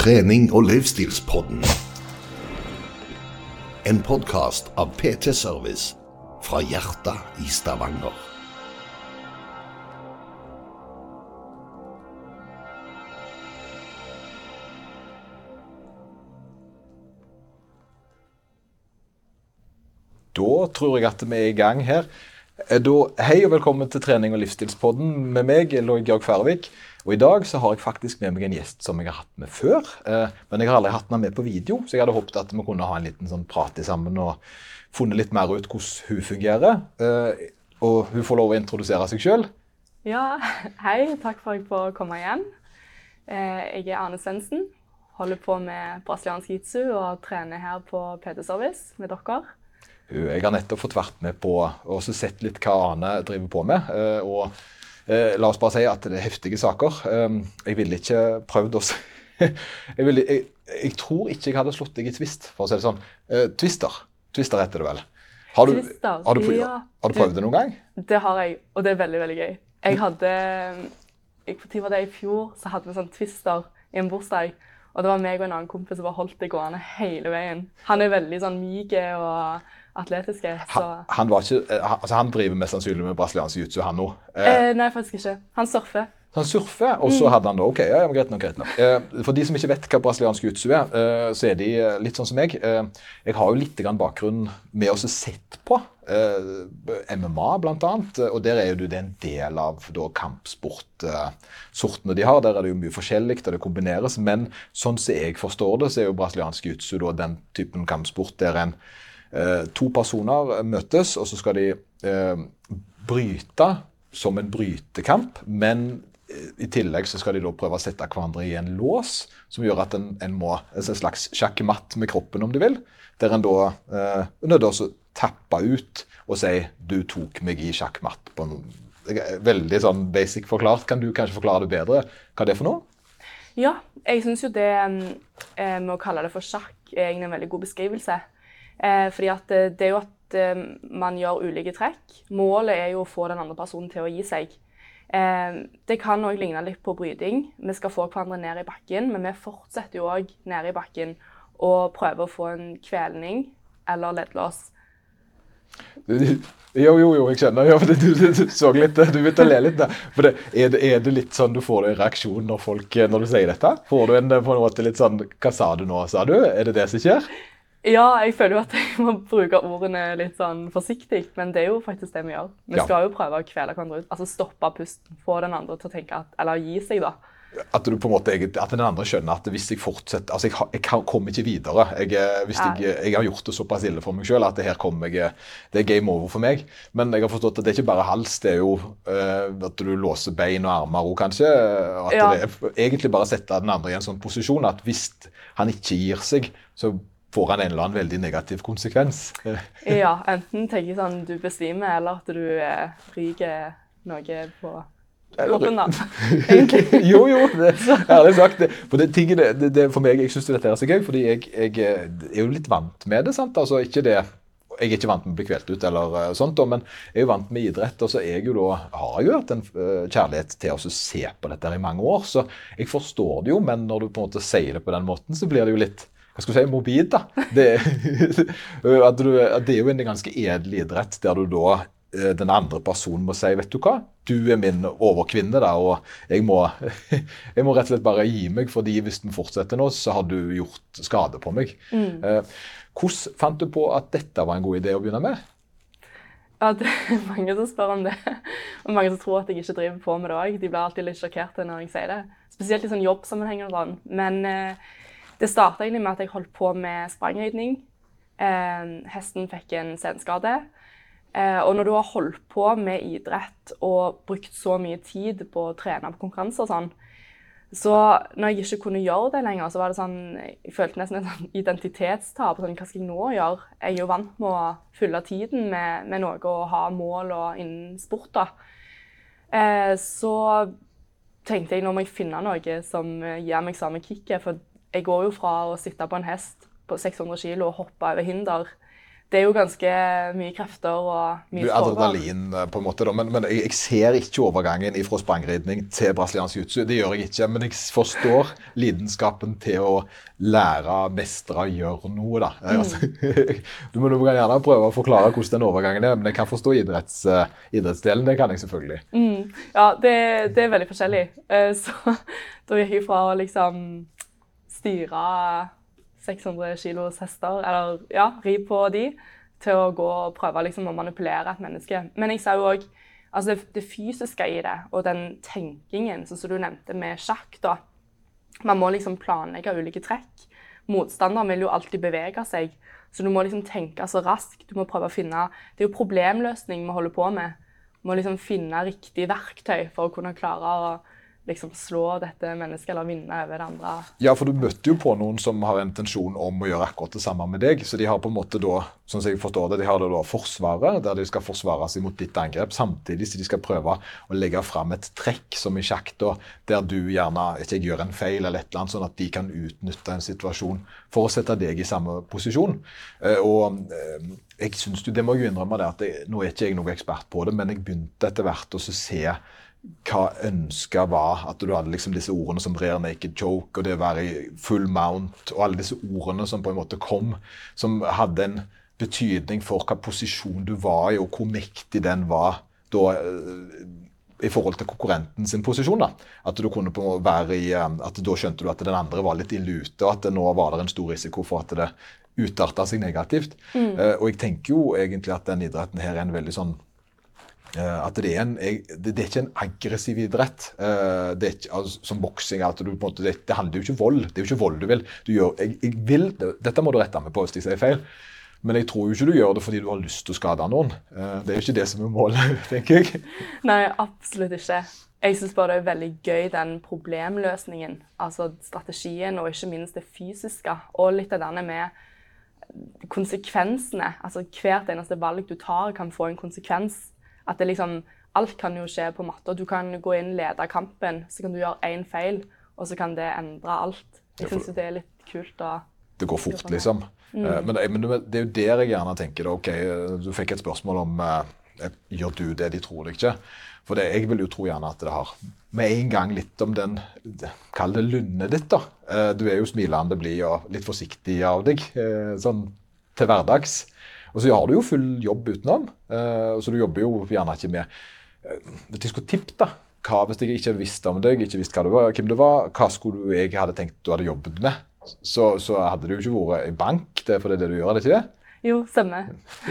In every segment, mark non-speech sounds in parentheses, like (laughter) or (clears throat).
Trening og livsstilspodden. En podkast av PT Service fra hjertet i Stavanger. Da tror jeg at vi er i gang her. Eh, Da, hei og velkommen til trening- og livsstilspodden med meg, Lloyd Georg Færvik. Og I dag så har jeg faktisk med meg en gjest som jeg har hatt med før. Eh, men jeg har aldri hatt henne med på video, så jeg hadde håpet at vi kunne ha en liten sånn prat i sammen og funnet litt mer ut hvordan hun fungerer. Eh, og hun får lov å introdusere seg sjøl. Ja, (laughs) hei. Takk for at jeg får komme igjen. Eh, Jeg er Arne Svendsen. Holder på med brasiliansk jitsu og trener her på PT Service med dere. Jeg har nettopp fått vært med på og sett litt hva Ane driver på med. Og la oss bare si at det er heftige saker. Jeg ville ikke prøvd å (laughs) jeg, ville, jeg, jeg tror ikke jeg hadde slått deg i tvist, for å si det sånn. Twister. Twister heter det vel. Har du, Twister, har du, prøvd- ja. har du prøvd det noen gang? Det har jeg, og det er veldig, veldig gøy. Jeg hadde jeg, var det i fjor? Så hadde vi sånn twister i en bursdag. Og det var meg og en annen kompis som bare holdt det gående hele veien. Han er veldig sånn myk og atletisk. Så Han, han, var ikke, eh, altså han driver mest sannsynlig med brasiliansk jiu-jitsu, han nå. Eh, eh, Nei, faktisk ikke. Han surfer. Så han surfer, og så hadde han da OK, ja, ja, greit nok, greit nok. Eh, for de som ikke vet hva brasiliansk jiu-jitsu er, eh, så er de eh, litt sånn som meg. Eh, jeg har jo litt bakgrunn med å sett på eh, MMA, blant annet. eh, Og der er jo det en del av da kampsportsortene de har. Der er det jo mye forskjellig, og det kombineres. Men sånn som jeg forstår det, så er jo brasiliansk jiu-jitsu den typen kampsport der en eh, to personer møtes, og så skal de eh, bryte som en brytekamp, men eh, i tillegg så skal de da prøve å sette hverandre i en lås, som gjør at en, en må en slags sjakkmatt med kroppen, om du vil. Der en da eh, nødt til å tappe ut og si 'du tok meg i sjakkmatt'. på en Veldig sånn basic forklart. Kan du kanskje forklare det bedre hva det er for noe? Ja, jeg syns jo det eh, med å kalle det for sjakk er egentlig en veldig god beskrivelse. Eh, fordi at eh, det er jo at eh, man gjør ulike trekk. Målet er jo å få den andre personen til å gi seg. Eh, det kan òg ligne litt på bryting. Vi skal få hverandre ned i bakken, men vi fortsetter jo òg nede i bakken og prøver å få en kvelning eller leddlås. Jo, jo, jo, jeg skjønner. Ja, du, du, du så litt, du begynte å le litt. der. For det, er, det, er det litt sånn du får en reaksjon når, folk, når du sier dette? Får du en på en måte litt sånn Hva sa du nå, sa du? Er det det som skjer? Ja, jeg føler jo at jeg må bruke ordene litt sånn forsiktig, men det er jo faktisk det vi gjør. Vi Ja. skal jo prøve å kvele hverandre ut. Altså stoppe pusten, få den andre til å tenke at Eller gi seg, da. At du på en måte, at den andre skjønner at hvis jeg fortsetter altså Jeg, jeg kommer ikke videre. Jeg, eh, hvis jeg, jeg har gjort det såpass ille for meg sjøl at det her kommer jeg, det er game over for meg. Men jeg har forstått at det er ikke bare hals, det er jo uh, at du låser bein og armer òg, kanskje. At Ja. det er egentlig bare å sette den andre i en sånn posisjon at hvis han ikke gir seg, så får han en eller annen veldig negativ konsekvens. Eh, (laughs) Ja, enten tenker sånn du besvimer, eller at du eh, ryker noe på kroppen, da. (laughs) Egentlig. jo, jo, det, ærlig sagt. Det, for det, tingene, det, det, for meg, jeg syns dette er så gøy, fordi jeg, jeg er jo litt vant med det. sant? Altså, ikke det, Jeg er ikke vant med å bli kvelt ut, eller eh, sånt, men jeg er jo vant med idrett. Og så er jeg jo da, har jeg jo hatt en eh, kjærlighet til å se på dette her i mange år. Så jeg forstår det jo, men når du på en måte sier det på den måten, så blir det jo litt hva skal du si, morbid, da. Det, (laughs) at du, at det er jo en ganske edel idrett der du da eh, den andre personen må si vet du hva, du er min overkvinne, da, og jeg må, (laughs) jeg må rett og slett bare gi meg, fordi hvis den fortsetter nå, så har du gjort skade på meg. Mm. hvordan fant du på at dette var en god idé å begynne med? Ja, det er mange som spør om det. Og mange som tror at jeg ikke driver på med det òg. De blir alltid litt sjokkerte når jeg sier det. Spesielt i sånn jobbsammenheng og sånn. Men eh, det starta egentlig med at jeg holdt på med sprangridning. Eh, hesten fikk en senskade. Eh, og når du har holdt på med idrett og brukt så mye tid på å trene på konkurranser sånn, så når jeg ikke kunne gjøre det lenger, så var det sånn Jeg følte nesten et sånn identitetstap. Sånn, hva skal jeg nå gjøre? Jeg er jo vant med å fylle tiden med, med noe og ha mål og innen sport. da. Eh, så tenkte jeg nå må jeg finne noe som gir meg samme kicket. For jeg går jo fra å sitte på en hest på 600 kg og hoppe over hinder, det er jo ganske mye krefter og mye Du, adrenalin, eh, på en måte, da. Men, men jeg, jeg ser ikke overgangen fra sprangridning til brasiliansk jiu-jitsu. Det gjør jeg ikke. Men jeg forstår lidenskapen til å lære, mestre, gjøre noe, da. Mm. Altså, (laughs) du, må, du kan gjerne prøve å forklare hvordan den overgangen er, men jeg kan forstå idretts, uh, idrettsdelen. Det kan jeg selvfølgelig. Mm. Ja, det, det, er veldig forskjellig. Så (laughs) da gikk jeg fra å liksom styre 600 kilos hester, eller ja, ri på de, til å gå og prøve liksom, å manipulere et menneske. Men jeg sa jo òg altså det, fysiske i det, og den tenkingen, som du nevnte med sjakk. da. Man må liksom planlegge ulike trekk. Motstanderen vil jo alltid bevege seg, så du må liksom tenke så raskt. Du må prøve å finne Det er jo problemløsning vi holder på med. Du må liksom finne riktig verktøy for å kunne klare å liksom slå dette mennesket eller vinne over det andre. Ja, for du møtte jo på noen som har intensjon om å gjøre akkurat det samme med deg. Så de har på en måte da, sånn som jeg forstår det, de har da forsvaret, der de skal forsvare seg mot ditt angrep, samtidig som de skal prøve å legge fram et trekk som i sjakk, da, der du gjerne ikke gjør en feil, eller et eller annet, sånn at de kan utnytte en situasjon for å sette deg i samme posisjon. Eh, og eh, jeg synes jo, det må jeg innrømme det, at jeg, nå er ikke jeg noen ekspert på det, men jeg begynte etter hvert å se hva ønsket var. At du hadde liksom disse ordene som rear naked choke, og det å være i full mount, og alle disse ordene som på en måte kom, som hadde en betydning for hva posisjon du var i, og hvor mektig den var da eh, i forhold til konkurrenten sin posisjon. da. At du kunne på være i, eh, at da skjønte du at den andre var litt i lute, og at det nå var det en stor risiko for at det utarta seg negativt. Mm. Uh, og jeg tenker jo egentlig at den idretten her er en veldig sånn at det er, en, det, er, ikke en aggressiv idrett. Er ikke, altså, som boksing. Det, det, handler jo ikke om vold. Det er jo ikke vold du vil. Du gjør, jeg, jeg vil dette må du rette meg på hvis jeg sier feil. Men jeg tror jo ikke du gjør det fordi du har lyst til å skade noen. Uh, det er jo ikke det som er målet, (laughs) tenker jeg. Nei, absolutt ikke. Jeg syns bare det er veldig gøy den problemløsningen. Altså strategien og ikke minst det fysiske. Og litt av denne med konsekvensene. Altså hvert eneste valg du tar, kan få en konsekvens. At det liksom Alt kan jo skje på matta. Du kan gå inn, lede kampen, så kan du gjøre én feil, og så kan det endre alt. Jeg syns det er litt kult å Det går fort, liksom. Mm. Uh, men, men, det er jo der jeg gjerne tenker det. OK, du fikk et spørsmål om Gjør du det de tror deg ikke? For det, jeg vil jo tro gjerne at det har med en gang litt om den Kall det lynnet ditt, da. Du er jo smilende blid og litt forsiktig av deg sånn til hverdags. Og så har du jo full jobb utenom. Uh, så du jobber jo gjerne ikke med Hvis jeg skulle tippet, da hva, Hvis jeg ikke visste om deg, ikke du var, hvem du var, hva skulle du, jeg hadde tenkt du hadde jobbet med, så, så hadde det jo ikke vært i bank, det, for det er det du gjør, er det ikke det? Jo, stemmer.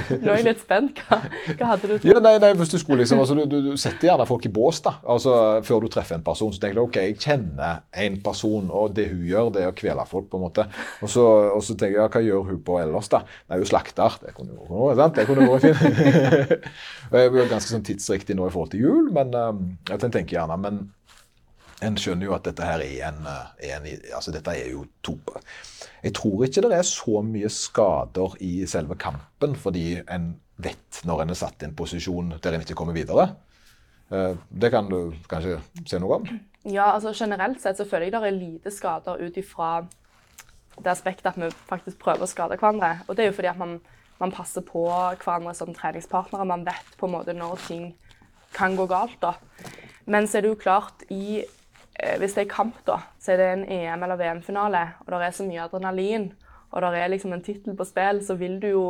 Nå er jeg litt spent. Hva, hva hadde du trodd? Ja, nei, nei, hvis du skulle liksom, altså, du, du, setter gjerne folk i bås da, altså, før du treffer en person. Så tenker du ok, jeg kjenner en person, og det hun gjør, det er å kvele folk. på en måte. Og så, og så tenker jeg, ja, hva gjør hun på ellers, da? Nei, hun slakter. Det kunne jo vært. Det kunne vært fint. (laughs) jeg er ganske sånn tidsriktig nå i forhold til jul, men jeg tenker gjerne, men en skjønner jo at dette her er en, eh, en altså Dette er jo to Jeg tror ikke det er så mye skader i selve kampen, fordi en vet når en er satt i en posisjon der en ikke kommer videre. Eh, det kan du kanskje se noe om? Ja, altså generelt sett så føler jeg det er lite skader ut ifra det aspektet at vi faktisk prøver å skade hverandre. Og det er jo fordi at man, man passer på hverandre som treningspartnere. Man vet på en måte når ting kan gå galt. da. Men så er det jo klart, i hvis det er kamp, da, så er det en EM- eller VM-finale, og det er så mye adrenalin, og det er liksom en tittel på spill, så vil du jo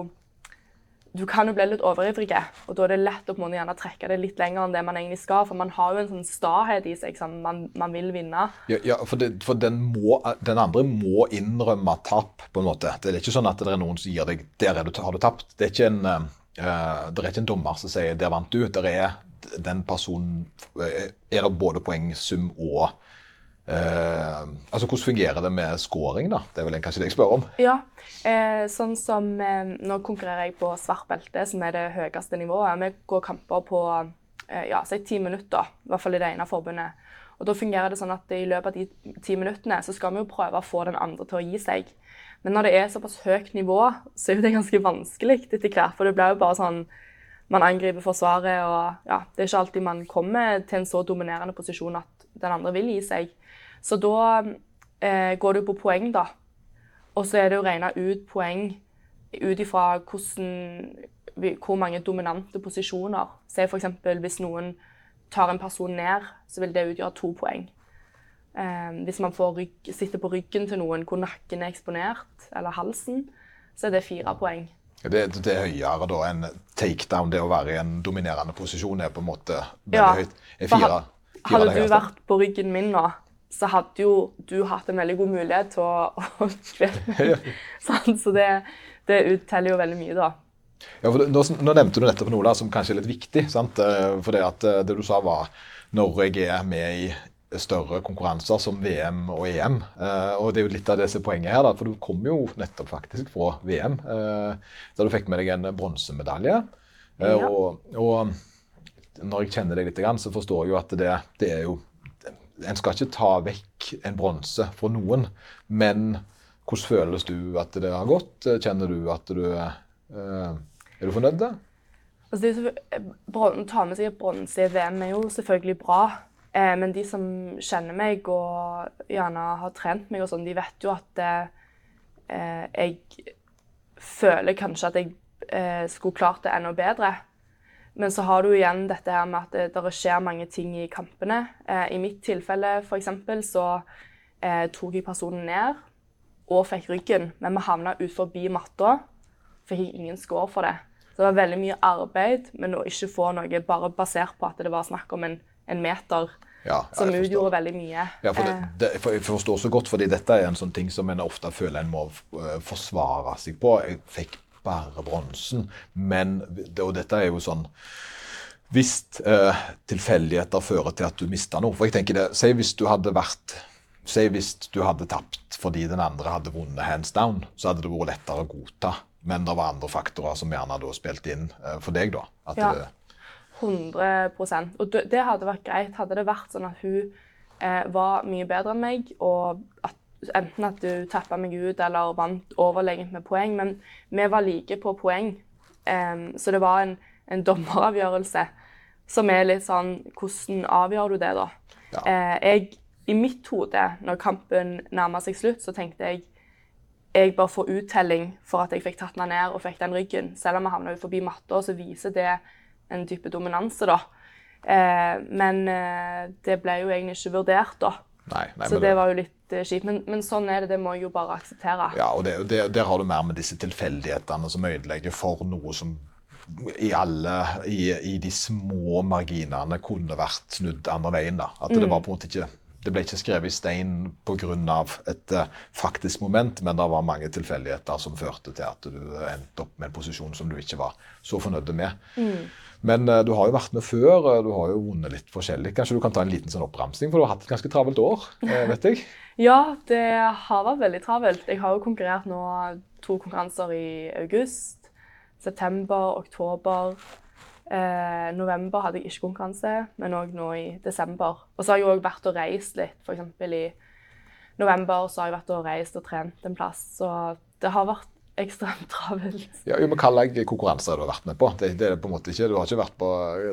Du kan jo bli litt overivrig, og da er det lett å på måte gjerne trekke det litt lenger enn det man egentlig skal, for man har jo en sånn stahet i seg Sånn, man, man vil vinne. Ja, ja for, det, for den, må, den, andre må innrømme tap, på en måte. Det er ikke sånn at det er noen som gir deg 'Der du, har du tapt'. Det er ikke en, uh, det er ikke en dommer som sier 'Der vant du'. Det er den personen eh, Er det både poengsum og eh, altså Hvordan fungerer det med scoring? da? Det er vel kanskje det jeg spør om? Ja, eh, sånn som eh, Nå konkurrerer jeg på svart belte, som er det høyeste nivået. Vi går kamper på eh, ja, si ti minutter, i hvert fall i det ene forbundet. Og da fungerer det sånn at I løpet av de ti minuttene så skal vi jo prøve å få den andre til å gi seg. Men når det er såpass høyt nivå, så er det ganske vanskelig etter hvert. For det blir jo bare sånn man angriper forsvaret. og ja, Det er ikke alltid man kommer til en så dominerende posisjon at den andre vil gi seg. Så da eh, går du på poeng, da. Og så er det å regne ut poeng ut ifra hvor mange dominante posisjoner. Se f.eks. hvis noen tar en person ned, så vil det utgjøre to poeng. Eh, hvis man rygg, sitter på ryggen til noen hvor nakken er eksponert, eller halsen, så er det fire poeng. Det, det er høyere da enn takedown. Det å være i en dominerende posisjon er på en måte veldig Ja, høyt. Er fire, fire Hadde du vært på ryggen min nå, så hadde jo du hatt en veldig god mulighet til å, (laughs) å kvele meg. (laughs) Så det, det utteller jo veldig mye, da. Ja, for nå, nå nevnte du nettopp noe da, som kanskje er litt viktig. sant? Eh, For det, at, eh, det du sa var når jeg er med i større konkurranser som VM og EM. eh, Og det er jo litt av det som er poenget her, da, for du kom jo nettopp faktisk fra VM. eh, Der du fikk med deg en bronsemedalje. Eh, Ja. Og, og når jeg kjenner deg litt, så forstår jeg jo at det, det er jo En skal ikke ta vekk en bronse fra noen, men hvordan føles du at det har gått? Kjenner du at du eh, Er du fornøyd? Altså, det selvfø- bron- ta med seg bronse i VM er jo selvfølgelig bra. Eh, men de som kjenner meg og gjerne har trent meg, og sånn, de vet jo at eh, jeg føler kanskje at jeg eh, skulle klart det enda bedre. Men så har du igjen dette her med at det, skjer mange ting i kampene. Eh, I mitt tilfelle eksempel, så eh, tok jeg personen ned og fikk ryggen, men vi havna ut forbi matta. Fikk ingen score for det. Så det var veldig mye arbeid, men å ikke få noe bare basert på at det var snakk om en, en meter, Ja, ja, som utgjorde veldig mye. Ja, for det, Eh, det, for jeg forstår så godt, fordi dette er en sånn ting som en ofte føler en må eh, forsvare seg på. Jeg fikk bare bronsen, men Og dette er jo sånn Hvis eh, tilfeldigheter fører til at du mister noe For jeg tenker det, Si hvis du hadde vært Si hvis du hadde tapt fordi den andre hadde vunnet hands down, så hadde det vært lettere å godta. Men det var andre faktorer som gjerne da spilte inn eh, for deg, da. At Ja. det, 100 Og det hadde vært greit. Hadde det vært sånn at hun eh, var mye bedre enn meg, og at, enten at du tappa meg ut eller vant overlegent med poeng, men vi var like på poeng. Em, så det var en, en dommeravgjørelse som er litt sånn Hvordan avgjør du det, da? Ja. Eh, jeg, I mitt hode, når kampen nærma seg slutt, så tenkte jeg jeg bør få uttelling for at jeg fikk tatt den ned og fikk den ryggen. Selv om jeg havna forbi matta, så viser det en type dominanse, da. Eh, men eh, det ble jo egentlig ikke vurdert, da. nei, nei, så det var jo litt eh, kjipt. Men, men sånn er det, det må jeg jo bare akseptere. Ja, og det, det, der har du mer med disse tilfeldighetene som ødelegger for noe som i alle i, i de små marginene kunne vært snudd andre veien. da. At det var på en måte ikke det ble ikke skrevet i stein pga. et eh, faktisk moment, men det var mange tilfeldigheter som førte til at du endte opp med en posisjon som du ikke var så fornøyd med. Men eh, du har jo vært med før, eh, du har jo vunnet litt forskjellig. Kanskje du kan ta en liten sånn oppramsing, for du har hatt et ganske travelt år, (laughs) vet jeg. Ja, det har vært veldig travelt. Jeg har jo konkurrert nå to konkurranser i august. September, oktober. Eh, november hadde jeg ikke konkurranse, men òg nå i desember. Og så har jeg òg vært og reist litt. For eksempel i november så har jeg vært og reist og trent en plass. Så det har vært ekstremt (laughs) travelt. Ja, jo, men slags konkurranser har du vært med på? Det, det er på en måte ikke, du har ikke vært på,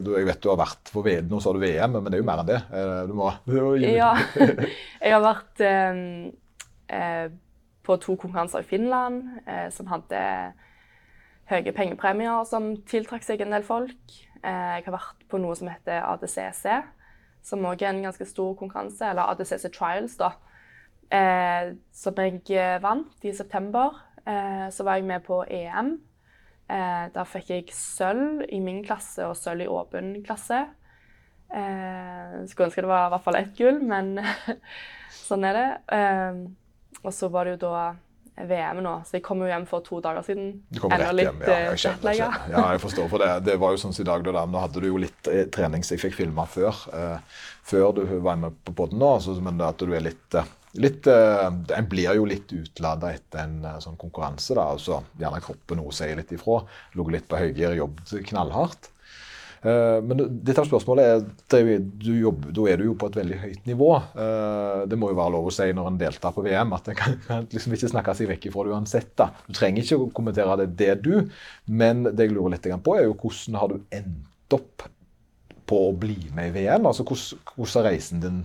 du, Jeg vet du har vært på VM, nå sa du VM, men det er jo mer enn det. Eh, Du må, du må gi Ja. (laughs) Jeg har vært eh, eh, på to konkurranser i Finland eh, som hadde høye pengepremier som tiltrakk seg en del folk. Eh, jeg har vært på noe som heter ADCC, som òg er en ganske stor konkurranse. Eller ADCC Trials, da. Eh, som jeg vant i september. Eh, så var jeg med på EM. Da fikk jeg sølv i min klasse og sølv i åpen klasse. Skulle ønske det var i hvert fall ett gull, men (laughs) sånn er det. Og så var det jo da VM nå, så jeg kom jo hjem for to dager siden. Du kom rett hjem. Ja, eh, jeg skjønner, jeg kjenner. ja, jeg forstår. For det, det var jo sånn som i dag, da, nå hadde du jo litt eh, trening som jeg fikk filma før. Eh, før du var med på podden nå, så, men at du er litt eh, Litt, eh, En blir jo litt utlada etter en sånn konkurranse. da, og så Gjerne kroppen også sier litt ifra. Ligget litt på høygir, jobbet knallhardt. Eh, Men dette spørsmålet er, det er du jobber, da er du jo på et veldig høyt nivå. Eh, Det må jo være lov å si når en deltar på VM, at en (laughs) liksom ikke snakke seg vekk ifra det uansett. da. Du trenger ikke å kommentere det, det du, men det jeg lurer litt på, er jo hvordan har du endt opp på å bli med i VM? Altså hvordan, har reisen din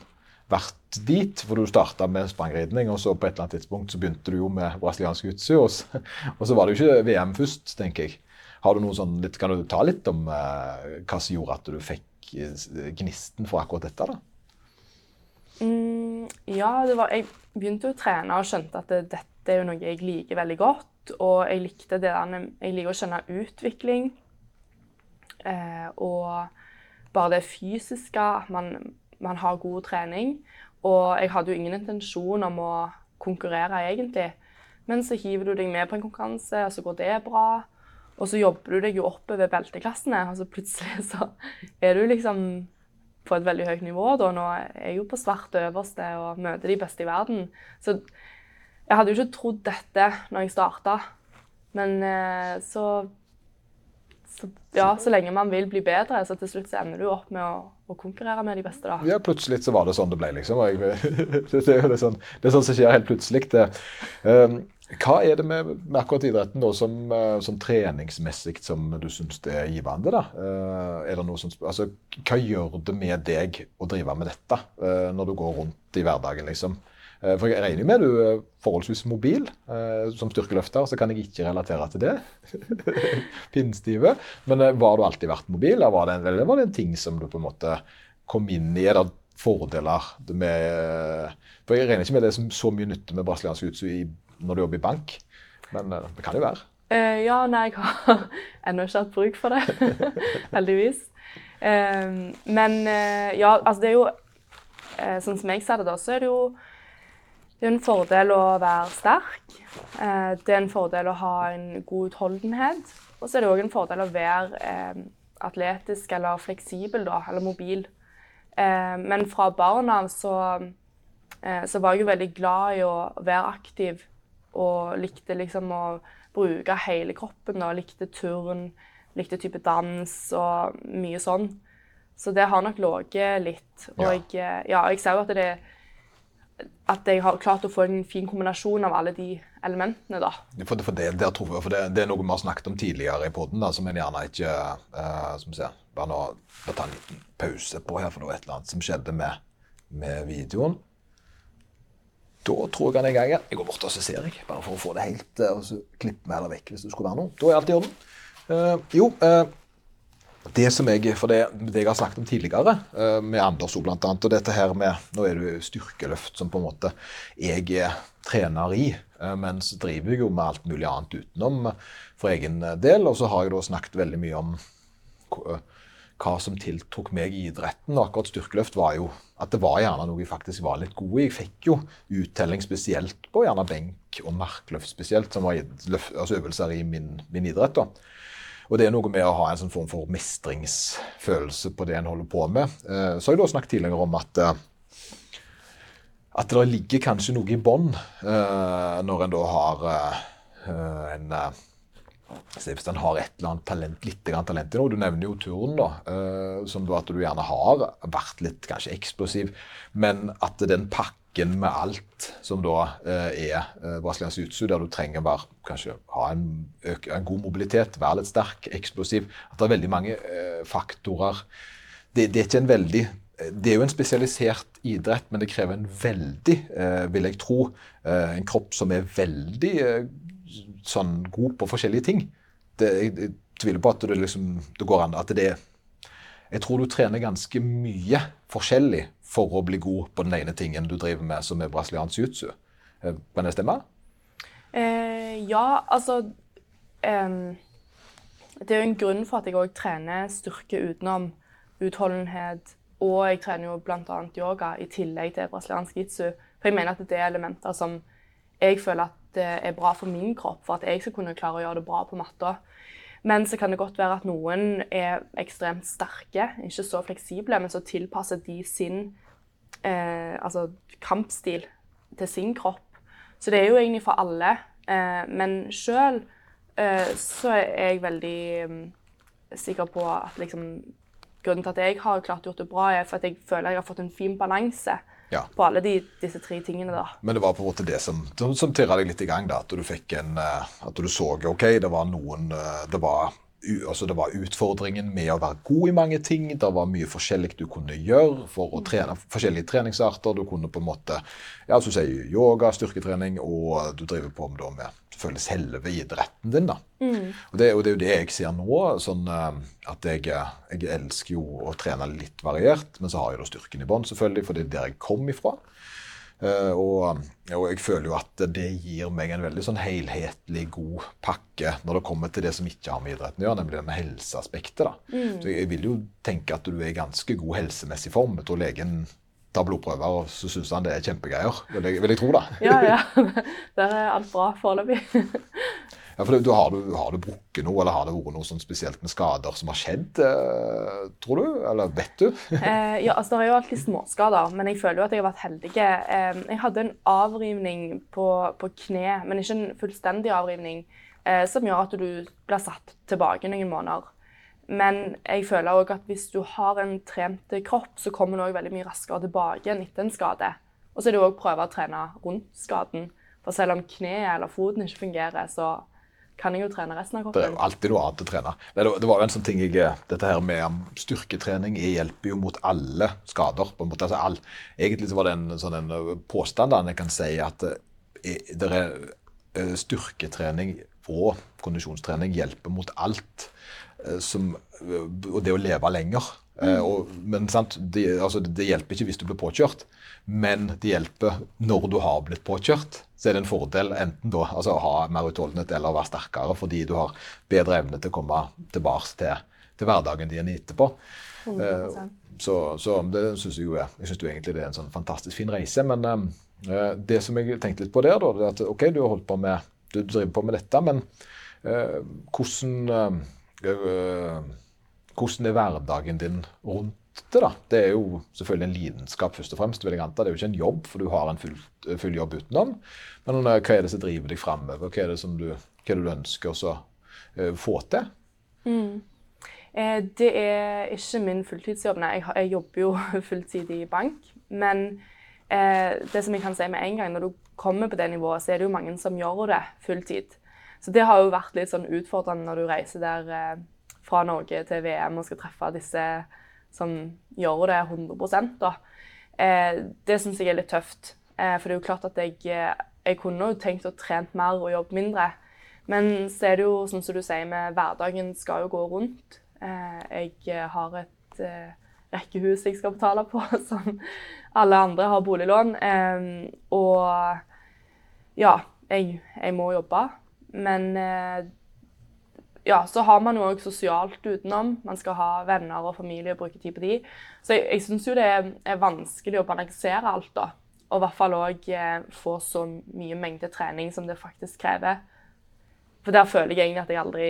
vært dit, for du starta med sprangridning, og så på et eller annet tidspunkt så begynte du jo med brasiliansk jiu og, og så var det jo ikke VM først, tenker jeg. Har du noe sånn, litt, Kan du ta litt om eh, hva som gjorde at du fikk eh, gnisten for akkurat dette? da? Mm, ja, det var, jeg begynte å trene og skjønte at det, dette er jo noe jeg liker veldig godt. Og jeg likte det der, jeg liker å skjønne utvikling. Eh, og bare det fysiske, man, man har god trening. Og jeg hadde jo ingen intensjon om å konkurrere, egentlig. Men så hiver du deg med på en konkurranse, og så går det bra. Og så jobber du deg jo oppover belteklassene, og så plutselig (laughs) så er du liksom på et veldig høyt nivå. Da. Nå er jeg jo på svart øverste og møter de beste i verden. Så jeg hadde jo ikke trodd dette når jeg starta. Men eh, så, så Ja, så lenge man vil bli bedre, så til slutt så ender du opp med å, å konkurrere med de beste, da. Ja, plutselig så var det sånn det ble, liksom. (laughs) Det, er sånn, det er sånn som skjer helt plutselig. Det. Um, hva er det med, med akkurat idretten da, som, uh, som treningsmessig som du syns er givende? da? Uh, er det noe som, altså, hva gjør det med deg å drive med dette uh, når du går rundt i hverdagen? liksom? For Jeg regner med du er forholdsvis mobil som styrkeløfter, så kan jeg ikke relatere til det. (laughs) Pinnstive. Men var du alltid vært mobil, eller var det, en, eller var det en ting som du på en måte kom inn i? Er det fordeler med For jeg regner ikke med det som så mye nytte med brasiliansk jiu-jitsu når du jobber i bank, men uh, det kan jo være. Eh, ja, nei, jeg har (laughs) ennå ikke hatt bruk for det. (laughs) Heldigvis. Eh, men eh, ja, altså det er jo eh, Sånn som jeg ser det, da, så er det jo det er en fordel å være sterk. Eh, det er en fordel å ha en god utholdenhet. Og så er det òg en fordel å være eh, atletisk eller fleksibel, da, eller mobil. Eh, men fra barn av så, eh, så var jeg jo veldig glad i å være aktiv og likte liksom å bruke hele kroppen. og likte turn, likte type dans og mye sånn. Så det har nok ligget litt. Og Ja. jeg, ja, jeg ser jo at, det, at jeg har klart å få en fin kombinasjon av alle de elementene. da. For, det, for, det, det, jeg, for det, det er noe vi har snakket om tidligere i poden, som en gjerne ikke uh, som ser, Bare nå ta en liten pause på her, for det var et eller annet som skjedde med, med videoen. Da tror jeg han i gang. Jeg går bort og så ser jeg, bare for å få det helt uh, og så klipper vi heller vekk hvis det skulle være noe. Da er alt i orden. Uh, jo, uh, det som jeg, for det, det jeg har snakket om tidligere, uh, med Anders òg annet, og dette her med Nå er det jo styrkeløft som på en måte jeg er trener i, eh, men så driver jeg jo med alt mulig annet utenom eh, for egen del. Og så har jeg da snakket veldig mye om hva som tiltok meg i idretten. Og akkurat styrkeløft var jo at det var gjerne noe jeg faktisk var litt god i. Jeg fikk jo uttelling spesielt på gjerne benk og markløft spesielt, som var altså øvelser i min, min idrett. da. Og det er noe med å ha en sånn form for mestringsfølelse på det en holder på med. Eh, Så har jeg da snakket tidligere om at eh, at det ligger kanskje noe i bånn eh, når en da har en eh, så Hvis en har et eller annet talent, litt talent i noe Du nevner jo turn, da, eh, som du, at du gjerne har vært litt kanskje eksplosiv, men at den pakken med alt som da eh, er uh, brasiliansk jiu-jitsu, der du trenger bare kanskje ha en, en god mobilitet, være litt sterk, eksplosiv At det er veldig mange eh, faktorer. Det, det er ikke en veldig det er jo en spesialisert idrett, men det krever en veldig, eh, vil jeg tro, eh, en kropp som er veldig eh, sånn god på forskjellige ting. Det, jeg, jeg tviler på at det, liksom, det går an at det er Jeg tror du trener ganske mye forskjellig for å bli god på den ene tingen du driver med, som er brasiliansk jiu-jitsu. Eh, Kan det stemme? Eh, ja, altså eh, Det er jo en grunn for at jeg òg trener styrke utenom utholdenhet. Og jeg trener jo bl.a. yoga i tillegg til brasiliansk jitsu. For jeg mener at det er elementer som jeg føler at det er bra for min kropp, for at jeg skal kunne klare å gjøre det bra på matta. Men så kan det godt være at noen er ekstremt sterke, ikke så fleksible, men så tilpasser de sin eh, altså kampstil til sin kropp. Så det er jo egentlig for alle. Eh, men sjøl eh, så er jeg veldig um, sikker på at liksom Grunnen til at jeg har klart gjort det bra, er for at jeg føler jeg har fått en fin balanse Ja. på alle de, disse tre tingene. da. Men det var på en måte det som, som, som tirra deg litt i gang, da, at du fikk en eh, At du så ok, det var noen eh, Det var altså det var utfordringen med å være god i mange ting. Det var mye forskjellig du kunne gjøre for å trene forskjellige treningsarter. Du kunne på en måte ja, som sier, yoga, styrketrening, og du driver på med, med selvfølgelig selve idretten din. da. Og, det, og det er jo det jeg ser nå. sånn eh, at jeg, eh, jeg elsker jo å trene litt variert, men så har jeg da styrken i bånn, selvfølgelig, for det er der jeg kom ifra. Eh, og, og jeg føler jo at det gir meg en veldig sånn helhetlig god pakke når det kommer til det som ikke har med idretten å gjøre, nemlig det med helseaspektet. da. Så jeg vil jo tenke at du er i ganske god helsemessig form. Jeg tror legen tar blodprøver, og så syns han det er kjempegreier. Vil jeg, vil jeg tro, da. Ja, ja. (laughs) Der er alt bra foreløpig. (laughs) Ja, for du, har, du, har du brukket noe, eller har det vært noe sånn spesielt med skader som har skjedd, eh, tror du? Eller vet du? (laughs) Eh, ja, altså Det er jo alltid småskader, men jeg føler jo at jeg har vært heldig. Eh, jeg hadde en avrivning på, på kne, men ikke en fullstendig avrivning, eh, som gjør at du blir satt tilbake noen måneder. Men jeg føler òg at hvis du har en trent kropp, så kommer du også veldig mye raskere tilbake igjen etter en skade. Og så er det òg prøve å trene rundt skaden. For selv om kneet eller foten ikke fungerer, så kan jeg jo trene resten av kroppen. Det er jo alltid noe annet å trene. Det, det var en sånn ting jeg, Dette her med styrketrening jeg hjelper jo mot alle skader. på en måte. Altså, all, egentlig så var det en sånn en uh, påstand jeg kan si at uh, det er styrketrening og kondisjonstrening hjelper mot alt. Som, og det å leve lenger. Uh, Og, men sant, det, altså, det hjelper ikke hvis du blir påkjørt, men det hjelper når du har blitt påkjørt. Så er det en fordel enten da, altså å ha mer utholdenhet eller å være sterkere, fordi du har bedre evne til å komme tilbake til, til hverdagen din etterpå. 100%. Så, så det syns jeg jo er Jeg synes jo egentlig det er en sånn fantastisk fin reise. Men uh, det som jeg tenkte litt på der, da, det er at OK, du har holdt på med du driver på med dette, men uh, hvordan Hvordan er hverdagen din rundt det, da? Det er jo selvfølgelig en lidenskap, først og fremst. vil jeg anta. Det er jo ikke en jobb, for du har en full, full jobb utenom. Men eh, hva er det som driver deg framover? Hva er det som du, hva du ønsker å eh, få til? Eh, det er ikke min fulltidsjobb. Nei, jeg, jobber jo (laughs) fulltid i bank. Men eh, det som jeg kan si med en gang, når du kommer på det nivået, så er det jo mange som gjør det fulltid. Så det har jo vært litt sånn utfordrende når du reiser der eh, fra Norge til VM og skal treffe disse som gjør det 100 da. Eh, det syns jeg er litt tøft. Eh, for det er jo klart at jeg, eh, jeg kunne jo tenkt å trent mer og jobbe mindre. Men så er det jo sånn som du sier, med hverdagen skal jo gå rundt. Eh, jeg eh, har et eh, rekkehus jeg skal betale på, (laughs) som alle andre har boliglån. Og ja, jeg, jeg må jobbe. Men ja, så har man jo òg sosialt utenom. Man skal ha venner og familie og bruke tid på de. Så jeg, jeg syns jo det er, er vanskelig å balansere alt, da. Og i hvert fall òg eh, få så mye mengde trening som det faktisk krever. For der føler jeg egentlig at jeg aldri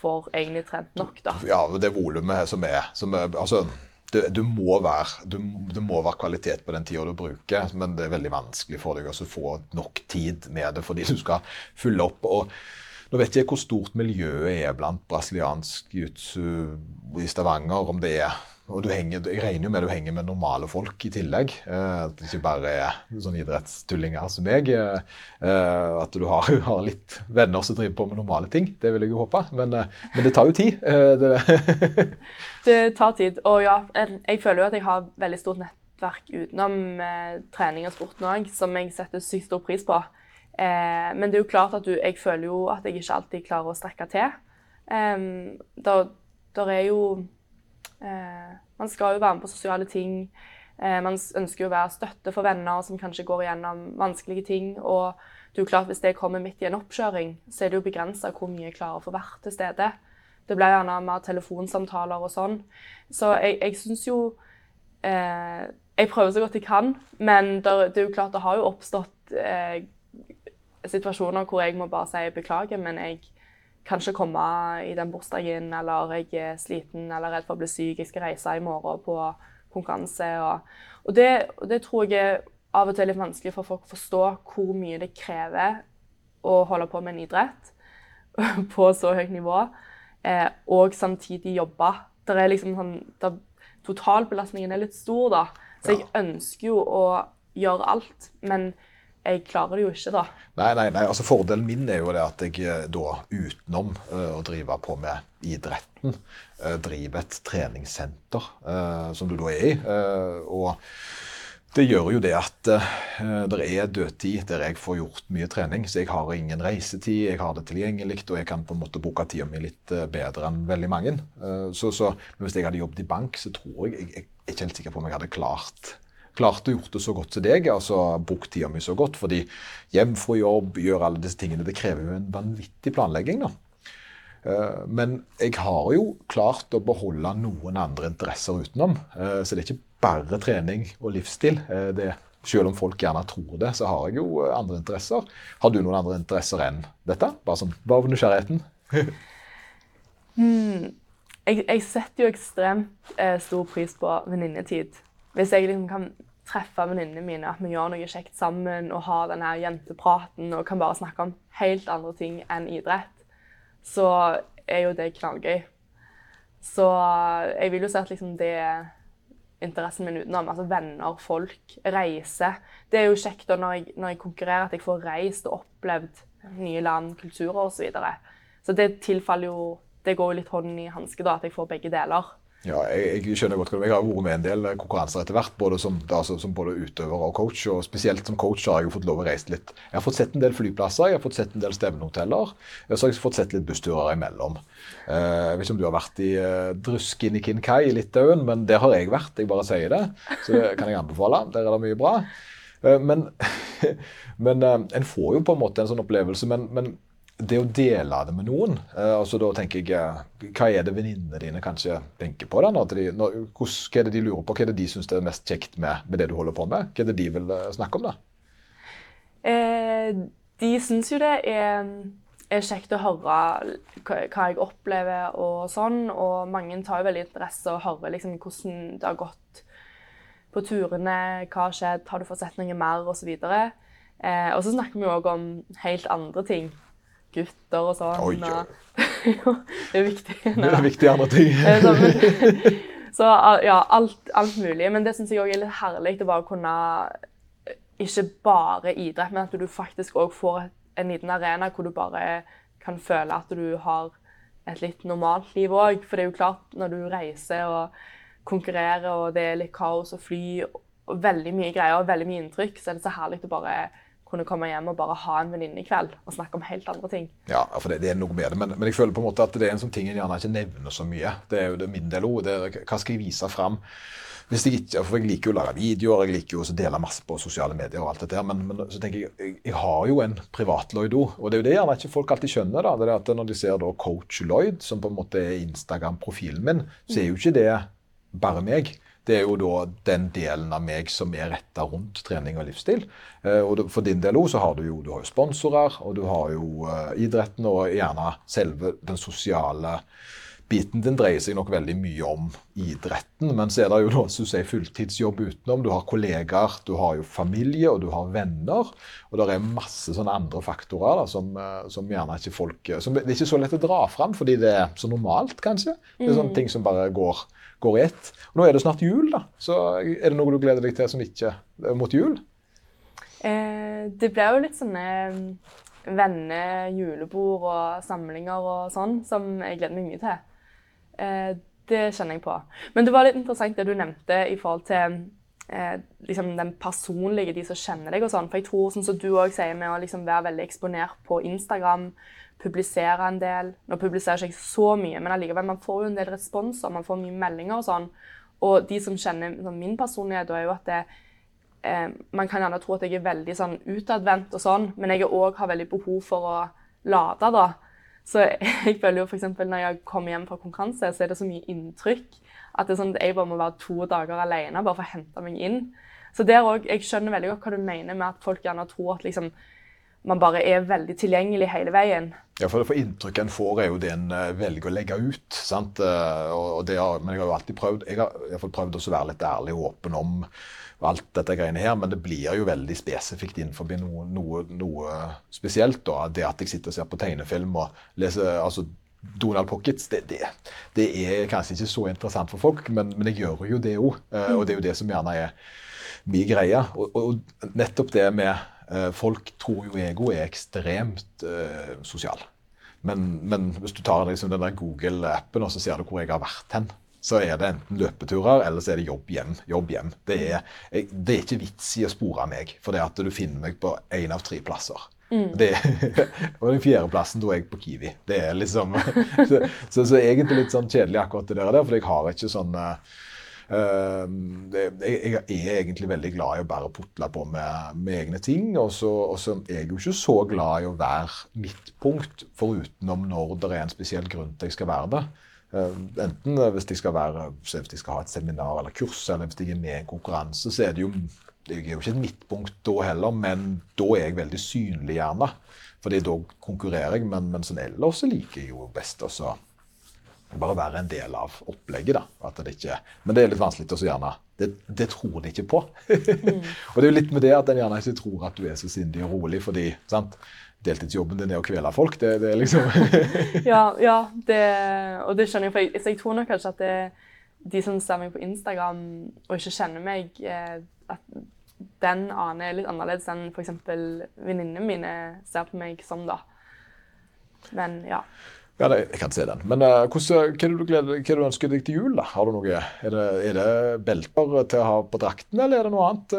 får egentlig trent nok, da. Ja, det volumet som er, som er altså, det, du må være, du, det må være kvalitet på den tida du bruker, men det er veldig vanskelig for deg å få nok tid med det fordi du skal fylle opp. og nå vet jeg hvor stort miljøet er blant brasiliansk jiu-jitsu i Stavanger. om det er og henger, Jeg regner jo med du henger med normale folk i tillegg. Eh, at det ikke bare er sånne idrettstullinger som meg. Eh, eh, at du har, (laughs) har litt venner som driver på med normale ting. Det vil jeg jo håpe. Men, men det tar jo tid. Det, (laughs) Det tar tid. Og ja, jeg føler jo at jeg har veldig stort nettverk utenom trening og sporten òg, som jeg setter sykt stor pris på. Eh, men det er jo klart at du, jeg føler jo at jeg ikke alltid klarer å strekke til. Eh, der, er jo eh, Man skal jo være med på sosiale ting. Eh, man ønsker jo å være støtte for venner som kanskje går igjennom vanskelige ting. Og det er jo klart, hvis det kommer midt i en oppkjøring, så er det jo begrensa hvor mye jeg klarer å få vært til stede. Det ble gjerne mer telefonsamtaler og sånn. Så jeg, jeg syns jo eh, Jeg prøver så godt jeg kan, men der, det er jo klart det har jo oppstått eh, situasjoner hvor jeg må bare si beklager, men jeg kan ikke komme i den bursdagen, eller jeg er sliten eller redd for å bli syk, jeg skal reise i morgen på konkurranse. Og, og, det, det tror jeg er av og til litt vanskelig for folk å forstå hvor mye det krever å holde på med en idrett (laughs) på så høyt nivå, eh, og samtidig jobbe. Der er liksom sånn, der, totalbelastningen er litt stor, da. Så jeg ønsker jo å gjøre alt, men jeg klarer det jo ikke, da. Nei, nei, nei, altså Fordelen min er jo det at jeg eh, da utenom uh, å drive på med idretten, uh, driver et treningssenter, uh, som du da er i. og det gjør jo det at det er dødtid der jeg får gjort mye trening. Så jeg har ingen reisetid, jeg har det tilgjengelig, og jeg kan på en måte bruke tida mi litt bedre enn veldig mange. Så, så, hvis jeg hadde jobbet i bank, så tror jeg Jeg, jeg er ikke helt sikker på om jeg hadde klart klart å gjort det så godt som deg, altså brukt tida mi så godt. Fordi hjem fra jobb, gjøre alle disse tingene, det krever jo en vanvittig planlegging. da. Men jeg har jo klart å beholde noen andre interesser utenom. Så det er ikke bare trening og livsstil. Eh, det, selv om folk gjerne tror det, så har jeg jo eh, andre interesser. Har du noen andre interesser enn dette? Bare sånn, bare av nysgjerrigheten. (laughs) hmm. jeg, jeg, setter jo ekstremt eh, stor pris på venninnetid. Hvis jeg liksom kan treffe venninnene mine, at vi gjør noe kjekt sammen og har denne jentepraten og kan bare snakke om helt andre ting enn idrett, så er jo det knallgøy. Så jeg vil jo si at liksom det er interessen min utenom. Altså venner, folk, reise. Det er jo kjekt når jeg, når jeg konkurrerer, at jeg får reist og opplevd nye land, kulturer osv. Så, videre. så det tilfaller jo Det går jo litt hånd i hanske, da, at jeg får begge deler. Ja, jeg, jeg, skjønner godt. Jeg har vært med en del konkurranser etter hvert, både som, altså, som, både utøver og coach. og Spesielt som coach har jeg jo fått lov å reise litt. Jeg har fått sett en del flyplasser, jeg har fått sett en del stevnehoteller. Så har jeg fått sett litt bussturer imellom. Eh, jeg vet om du har vært i uh, Druskinikinkai i Litauen, men der har jeg vært. Jeg bare sier det. Så det kan jeg anbefale. Der er det mye bra. Uh, men, (laughs) men uh, en får jo på en måte en sånn opplevelse. men, men det å dele det med noen eh, altså Da tenker jeg eh, Hva er det venninnene dine kanskje tenker på? da? Når de, når, hva er det de lurer på? Hva er det de syns er mest kjekt med, med, det du holder på med? Hva er det de vil eh, snakke om? da? Eh, de syns jo det er, er, kjekt å høre hva jeg opplever og sånn. Og mange tar jo veldig interesse og hører liksom hvordan det har gått på turene, hva har skjedd, har du fått sett noe mer. Eh, og så snakker vi òg om helt andre ting gutter og sånn. Oi, oi. (laughs) jo, det er viktig. Det er viktig andre ting. (laughs) (laughs) så ja, alt, alt, mulig. Men det syns jeg òg er litt herlig å bare kunne Ikke bare idrett, men at du faktisk òg får en liten arena hvor du bare kan føle at du har et litt normalt liv òg. For det er jo klart, når du reiser og konkurrerer, og det er litt kaos og fly og veldig mye greier og veldig mye inntrykk, så er det så herlig å bare kunne komme hjem og bare ha en venninnekveld og snakke om helt andre ting. Ja, for det, det er noe med det. Men, men, jeg føler på en måte at det er en sånn ting en gjerne ikke nevner så mye. Det er jo det min del òg. Hva skal jeg vise fram? Hvis jeg ikke, for Jeg liker jo å lage videoer, jeg liker jo å dele masse på sosiale medier. og alt dette her, Men, men så tenker jeg, jeg, jeg har jo en privat Lloyd òg. Og det er jo det gjerne ikke folk alltid skjønner. da, det er at Når de ser da coach Lloyd, som på en måte er Instagram-profilen min, så er jo ikke det bare meg det er jo da den delen av meg som er retta rundt trening og livsstil. Eh, og for din del òg så har du jo, du har jo sponsorer, og du har jo uh, idretten og gjerne selve den sosiale biten din dreier seg nok veldig mye om idretten. Men så er det jo da, som du sier, fulltidsjobb utenom. Du har kollegaer, du har jo familie, og du har venner. Og det er masse sånne andre faktorer da, som, eh, som, gjerne ikke folk som Det er ikke så lett å dra fram, fordi det er så normalt, kanskje. Det er sånne mm. ting som bare går går i ett. Nå er det snart jul, da. Så er det noe du gleder deg til som ikke er mot jul? Eh, det blir jo litt sånne mm, venner-julebord og samlinger og sånn som jeg gleder meg mye til. Eh, det kjenner jeg på. Men det var litt interessant det du nevnte i forhold til eh, liksom den personlige, de som kjenner deg og sånn. For jeg tror, sånn som du òg sier, med å liksom være veldig eksponert på Instagram, publisere en del. Nå publiserer jeg ikke så mye, men allikevel, man får jo en del responser, man får mye meldinger og sånn. Og de som kjenner sånn, min personlighet, er jo at det, eh, Man kan gjerne tro at jeg er veldig sånn utadvendt og sånn, men jeg òg har veldig behov for å lade, da. Så jeg føler jo f.eks. når jeg kommer hjem fra konkurranse, så er det så mye inntrykk at det er sånn at jeg bare må være to dager alene bare for å hente meg inn. Så der òg Jeg skjønner veldig godt hva du mener med at folk gjerne tror at liksom man bare er veldig tilgjengelig hele veien. Ja, for, for Inntrykket en får, er jo det en uh, velger å legge ut. sant? Uh, og, har, men jeg har jo alltid prøvd jeg har, jeg har prøvd å være litt ærlig og åpen om alt dette greiene her, men det blir jo veldig spesifikt innenfor noe, noe, noe spesielt. da, Det at jeg sitter og ser på tegnefilm og leser altså Donald Pockets, det, det, det, er kanskje ikke så interessant for folk, men, men jeg gjør jo det òg. Og det er jo det som gjerne er min greie. Og, og nettopp det med Eh, folk tror jo ego er ekstremt eh, sosial. Men, men, hvis du tar liksom den der Google-appen og så ser du hvor jeg har vært hen, så er det enten løpeturer eller så er det jobb hjem. jobb hjem. Det er, det er ikke vits i å spore meg, for det at du finner meg på én av tre plasser. Mm. Det, (laughs) og den fjerdeplassen da er jeg på Kiwi. Det er liksom (laughs) så, så, så, egentlig litt sånn kjedelig akkurat det der, for jeg har ikke sånn uh, jeg, er egentlig veldig glad i å bare putle på med, med egne ting. Og så, er jeg jo ikke så glad i å være midtpunkt, forutenom når det er en spesiell grunn til jeg skal være det. Ehm, enten hvis jeg skal, skal ha et seminar eller kurs, eller hvis jeg er med i en konkurranse, så er det jo jeg er jo ikke et midtpunkt da heller, men da er jeg veldig synlig, gjerne. Fordi da konkurrerer jeg, men, men sånn ellers liker jeg jo best å bare være en del av opplegget. da. Det ikke, men det er litt vanskelig å gjerne det, det, tror de ikke på. Mm. (laughs) og det er jo litt med det at en gjerne ikke tror at du er så sindig og rolig, fordi sant? deltidsjobben din er å kvele folk. Det, det er liksom (laughs) Ja, ja det, og det skjønner jeg. For jeg, jeg tror nok kanskje at det, de som ser meg på Instagram og ikke kjenner meg, eh, at den aner er litt annerledes enn f.eks. venninnene mine ser på meg som, da. Men ja. Ja, det, jeg kan se den. Men uh, hvordan, hva, er du gleder, hva er du ønsker deg til jul? da? Har du noe, Er det, er det belter til å ha på drakten, eller er det noe annet?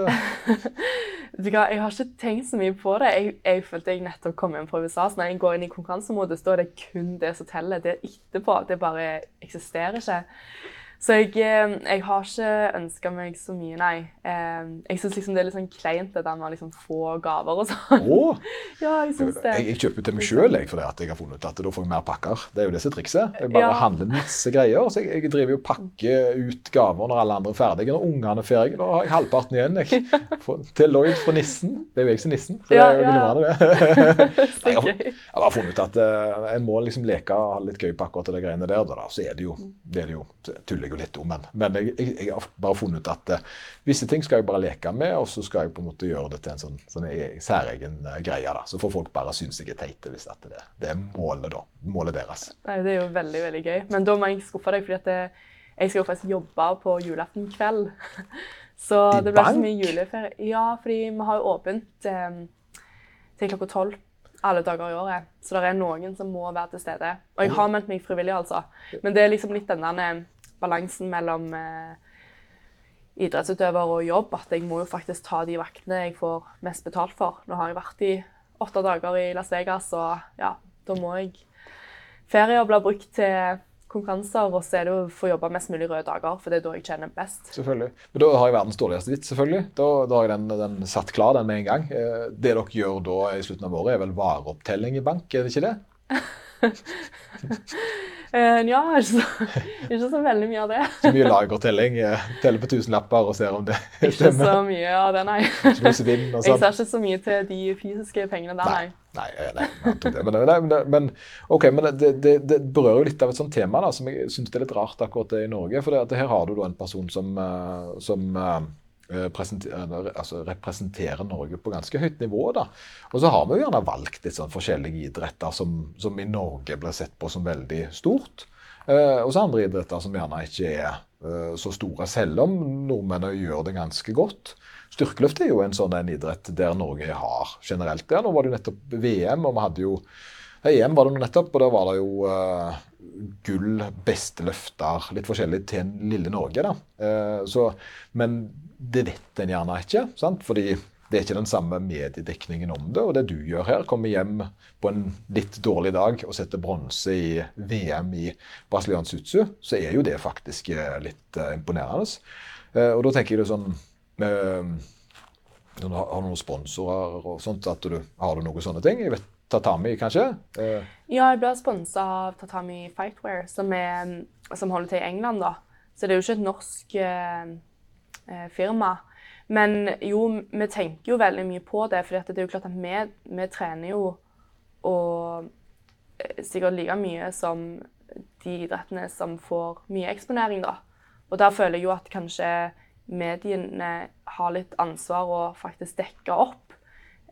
(laughs) jeg har ikke tenkt så mye på det. Jeg, jeg følte jeg nettopp kom hjem fra USA. så Når jeg går inn i konkurransemodus, da er det kun det som teller. Det etterpå, det bare eksisterer ikke. Så jeg, eh, jeg har ikke ønska meg så mye, nei. Eh, jeg syns liksom det er litt sånn kleint det der med å liksom få gaver og sånn. Oh. (laughs) ja, jeg synes det. Jeg, jeg kjøper til meg sjøl fordi jeg har funnet ut at da får jeg mer pakker. Det er jo det som er trikset. Jeg bare ja. handler masse greier. Så jeg, driver jo pakker ut gaver når alle andre er ferdige. Når ungene er ferdige, da har jeg halvparten igjen. Jeg. (laughs) For, til Lloyd fra nissen. Det er jo jeg som er nissen. Så ja, det er jo ja. det. (laughs) jeg, har, jeg har funnet ut at uh, en må liksom leke og ha litt gøy på akkurat de greiene der. Da, så er det jo, det er det jo tuller jeg jo litt om. Men, men jeg, jeg, jeg, har bare funnet ut at uh, visse ting skal jeg bare leke med, og så skal jeg på en måte gjøre det til en sånn, sånn særegen uh, greie. da. Så får folk bare synes jeg er teite hvis det, det, er målet da, målet deres. Nei, Det er jo veldig veldig gøy. Men da må jeg skuffe deg, fordi det, jeg skal jo faktisk jobbe på julaften kveld. (laughs) Så I det blir så mye juleferie. Ja, fordi vi har jo åpent eh, til klokka tolv alle dager i året. Så det er noen som må være til stede. Og jeg har meldt meg frivillig, altså. Men det er liksom litt denne balansen mellom eh, idrettsutøver og jobb. At jeg må jo faktisk ta de vaktene jeg får mest betalt for. Nå har jeg vært i åtte dager i Las Vegas, og ja, da må jeg Ferier blir brukt til konkurranser, og så er det å få jobbe mest mulig røde dager, for det er da jeg tjener best. Selvfølgelig. Men da har jeg verdens dårligste vits, selvfølgelig. Da, da har jeg den, den, satt klar, den med en gang. Eh, det dere gjør da i slutten av året, er vel vareopptelling i bank, er det ikke det? (laughs) Uh, ja, ikke så, (laughs) ikke så, veldig mye av det. Så mye lagertelling? Eh, teller på tusenlapper og ser om det (laughs) stemmer? Ikke så mye av det, nei. Jeg ser ikke så mye til de fysiske pengene der, nei. Nei, nei, nei men, nei, men, okay, men det, det, det, berører jo litt av et sånt tema da, som jeg syns er litt rart akkurat det i Norge. For det, her har du da en person som, som Eh, altså representerer Norge på ganske høyt nivå. da. Og så har vi jo gjerne valgt litt sånn forskjellige idretter som, som, i Norge blir sett på som veldig stort. Eh, og så andre idretter som gjerne ikke er eh, så store, selv om nordmennene gjør det ganske godt. Styrkeløft er jo en sånn en idrett der Norge har generelt det. Nå var det jo nettopp VM, og vi hadde jo EM var det nettopp, og da var det jo eh, gull, beste løfter, litt forskjellig til lille Norge. da. Uh, så, men det vet en gjerne ikke, sant? fordi det er ikke den samme mediedekningen om det. Og det du gjør her, kommer hjem på en litt dårlig dag og setter bronse i VM i brasiliansk jutsu, så er jo det faktisk eh, litt uh, imponerende. Uh, og da tenker jeg det sånn uh, Har du noen sponsorer og sånt? at du, Har du noen sånne ting? Jeg vet Tatami, kanskje? Ja, jeg ble sponsa av Tatami Fightwear, som, er, som holder til i England. da. Så det er jo ikke et norsk firma. Men jo, vi tenker jo veldig mye på det, for det er jo klart at vi, vi trener jo og eh, sikkert like mye som de idrettene som får mye eksponering, da. Og der føler jeg jo at kanskje mediene har litt ansvar å faktisk dekke opp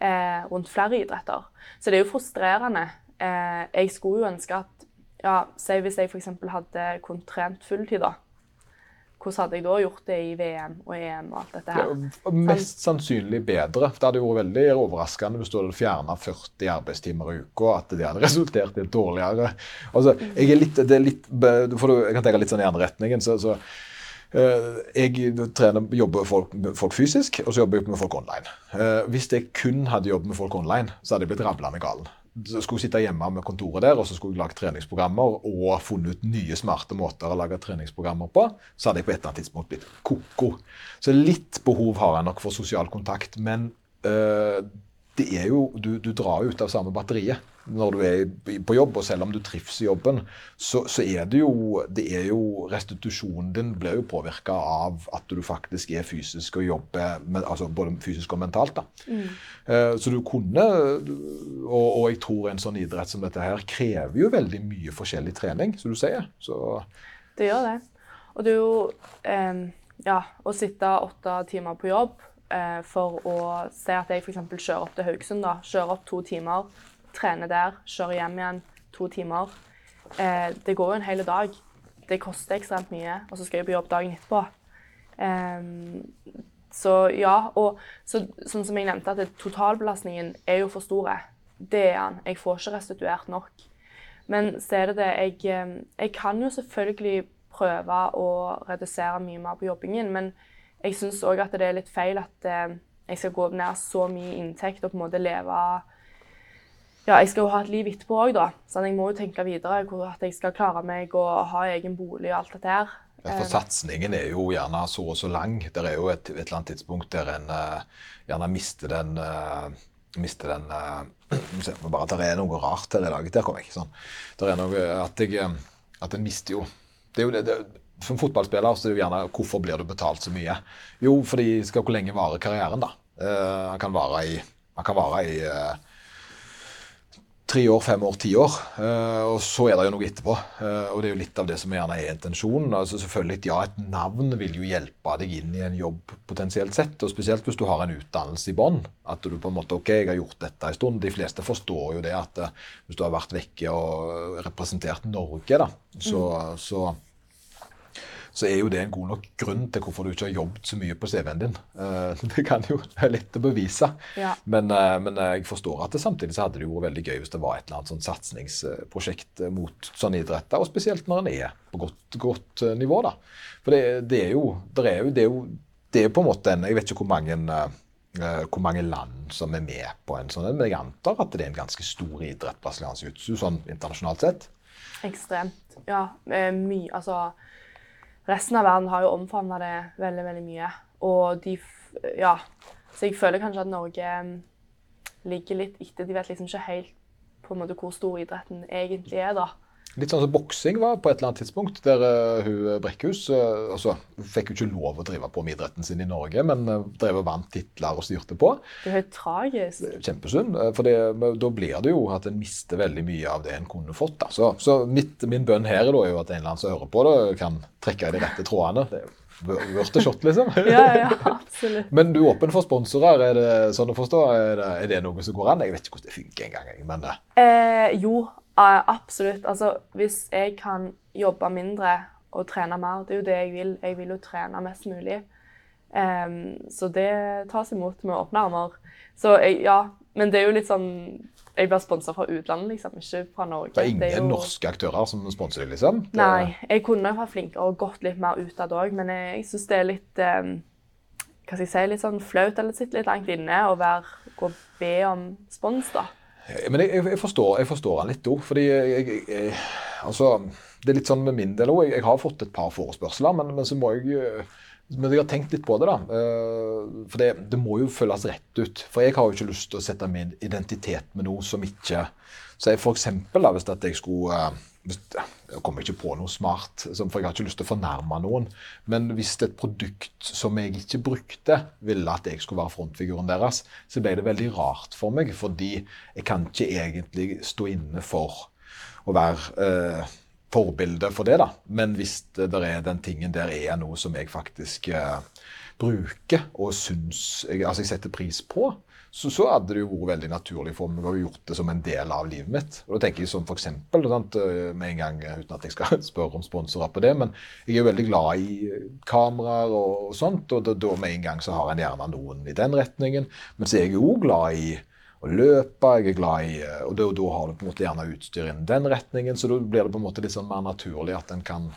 eh, rundt flere idretter. Så det er jo frustrerende. Eh, jeg skulle jo ønske at ja, Si hvis jeg f.eks. hadde kunnet trent fulltid, da hvordan hadde jeg da gjort det i VM og EM og alt dette her? Ja, mest sannsynlig bedre. Det hadde vært veldig overraskende hvis du hadde fjerna 40 arbeidstimer i uka, at det hadde resultert i et dårligere Altså, jeg er litt, er litt du- Jeg kan tenke litt sånn i andre retningen. så, så eh, jeg trener, jobber folk, med folk fysisk, og så jobber jeg med folk online. Eh, hvis jeg kun hadde jobbet med folk online, så hadde jeg blitt rablende gal. Så skulle jeg sitte hjemme med kontoret der, og så skulle jeg lage treningsprogrammer og funnet ut nye, smarte måter å lage treningsprogrammer på. Så hadde jeg på et eller annet tidspunkt blitt ko-ko. Så litt behov har jeg nok for sosial kontakt. Men øh, det er jo, du, du drar jo ut av samme batteriet når du er på jobb, og selv om du trives i jobben, så, så er det jo det er jo Restitusjonen din blir jo påvirka av at du faktisk er fysisk og jobber med, altså både fysisk og mentalt. da. Eh, Så du kunne og, og jeg tror en sånn idrett som dette her krever jo veldig mye forskjellig trening, som du sier. Så Det gjør det. Og det er jo eh, Ja, å sitte åtte timer på jobb eh, for å se at jeg f.eks. kjører opp til Haugesund, da. Kjører opp to timer, trener der, kjører hjem igjen to timer. Eh, det går jo en hel dag. Det koster ekstremt mye, og så skal jeg på jobb dagen etterpå. Ehm, så ja, og så, sånn som jeg nevnte, at totalbelastningen er jo for store. Det er den. Jeg får ikke restituert nok. Men så er det det jeg, eh, jeg kan jo selvfølgelig prøve å redusere mye mer på jobbingen, men jeg syns òg at det er litt feil at eh, jeg skal gå ned så mye inntekt og på en måte leve Ja, jeg skal jo ha et liv etterpå òg, da. Så jeg må jo tenke videre på at jeg skal klare meg og ha egen bolig og alt dette her. For satsingen er jo gjerne så og så lang. Det er jo et, et eller annet tidspunkt der en uh, gjerne mister den uh, mister den (clears throat) uh, bare at Det er noe rart her i dag. Der kom jeg. sånn. Det er noe at jeg eh, at en mister jo det er jo det, det, Som fotballspiller så er det gjerne hvorfor blir du betalt så mye? Jo, fordi skal hvor lenge varer karrieren, da? Uh, han kan vare i, han kan vare i eh, tre år, fem år, ti år. eh, og så er det jo noe etterpå. eh, og det er jo litt av det som gjerne er intensjonen. altså selvfølgelig, Ja, et navn vil jo hjelpe deg inn i en jobb potensielt sett. og Spesielt hvis du har en utdannelse i bånn. At du på en måte OK, jeg har gjort dette en stund. De fleste forstår jo det at eh, hvis du har vært vekke og representert Norge, da, så, så så er jo det en god nok grunn til hvorfor du ikke har jobbet så mye på CV-en din. Eh, (laughs) Det kan jo være lett å bevise. Ja. Men, eh, men eh, jeg forstår at det samtidig så hadde det jo vært veldig gøy hvis det var et eller annet sånn satsingsprosjekt mot sånne idretter, og spesielt når en er på godt, godt nivå. da. For det, det er jo det er jo, det er jo det er på en måte en Jeg vet ikke hvor mange, hvor mange land som er med på en sånn men jeg antar at det er en ganske stor idrett, brasiliansk jiu-jitsu, sånn internasjonalt sett. Ekstremt. Ja, mye Altså Resten av verden har jo omfavna det veldig, veldig mye. Og de Ja. Så jeg føler kanskje at Norge mm, ligger litt etter. De vet liksom ikke helt på en måte hvor stor idretten egentlig er, da. Litt sånn som boksing var på et eller annet tidspunkt. Der uh, hun Brekkhus uh, altså, fikk jo ikke lov å drive på med idretten sin i Norge, men uh, drev og vant titler og styrte på. Det er helt tragisk. Kjempesynd. For det, da blir det jo at en mister veldig mye av det en kunne fått. Da. Så, så mitt, min bønn her er jo at en eller annen som hører på det, kan trekke i de rette trådene. Det er shot, liksom. (laughs) Ja, ja, absolutt. Men du er åpen for sponsorer, er det sånn å forstå? Er det, er det noe som går an? Jeg vet ikke hvordan det funker engang. Men Eh, jo, eh, absolutt. Altså, hvis jeg kan jobbe mindre og trene mer, det er jo det jeg vil. Jeg vil jo trene mest mulig. Um, så det tas imot med åpne armer. Så jeg, ja, men det er jo litt sånn Jeg blir sponsa fra utlandet, liksom, ikke fra Norge. det er ingen jo- norske aktører som sponser deg, liksom? Det- Nei. Jeg kunne vært flinkere og gått litt mer utad òg, men jeg, jeg syns det er litt um, hva skal jeg si, litt sånn flaut eller sitte litt langt inne og være, gå og be om spons, da. Men jeg, jeg, forstår, jeg forstår han litt òg, fordi jeg, jeg, altså, Det er litt sånn med min del òg. Jeg har fått et par forespørsler, men, men så må jeg eh, men jeg har tenkt litt på det, da. Eh, For det, det må jo føles rett ut. For jeg har jo ikke lyst til å sette min identitet med noe som ikke Så jeg for eksempel, da, hvis jeg skulle eh, Jeg kommer ikke på noe smart, for jeg har ikke lyst til å fornærme noen. Men hvis et produkt som jeg ikke brukte, ville at jeg skulle være frontfiguren deres, så ble det veldig rart for meg, fordi jeg kan ikke egentlig stå inne for å være eh, forbilde for det, da. Men hvis det er den tingen der er noe som jeg faktisk eh, bruker og syns jeg, altså jeg setter pris på, så, så hadde det jo vært veldig naturlig for meg å ha gjort det som en del av livet mitt. Og da tenker jeg som for eksempel, sant, eh, med en gang, uten at jeg skal (laughs) spørre om sponsorer på det, men jeg er jo veldig glad i kameraer og, sånt, og da, da med en gang så har en gjerne noen i den retningen. Men så er jeg òg glad i å løpe, jeg er glad i Og da, da har du på en måte gjerne utstyr innen den retningen, så da blir det på en måte litt sånn mer naturlig at en kan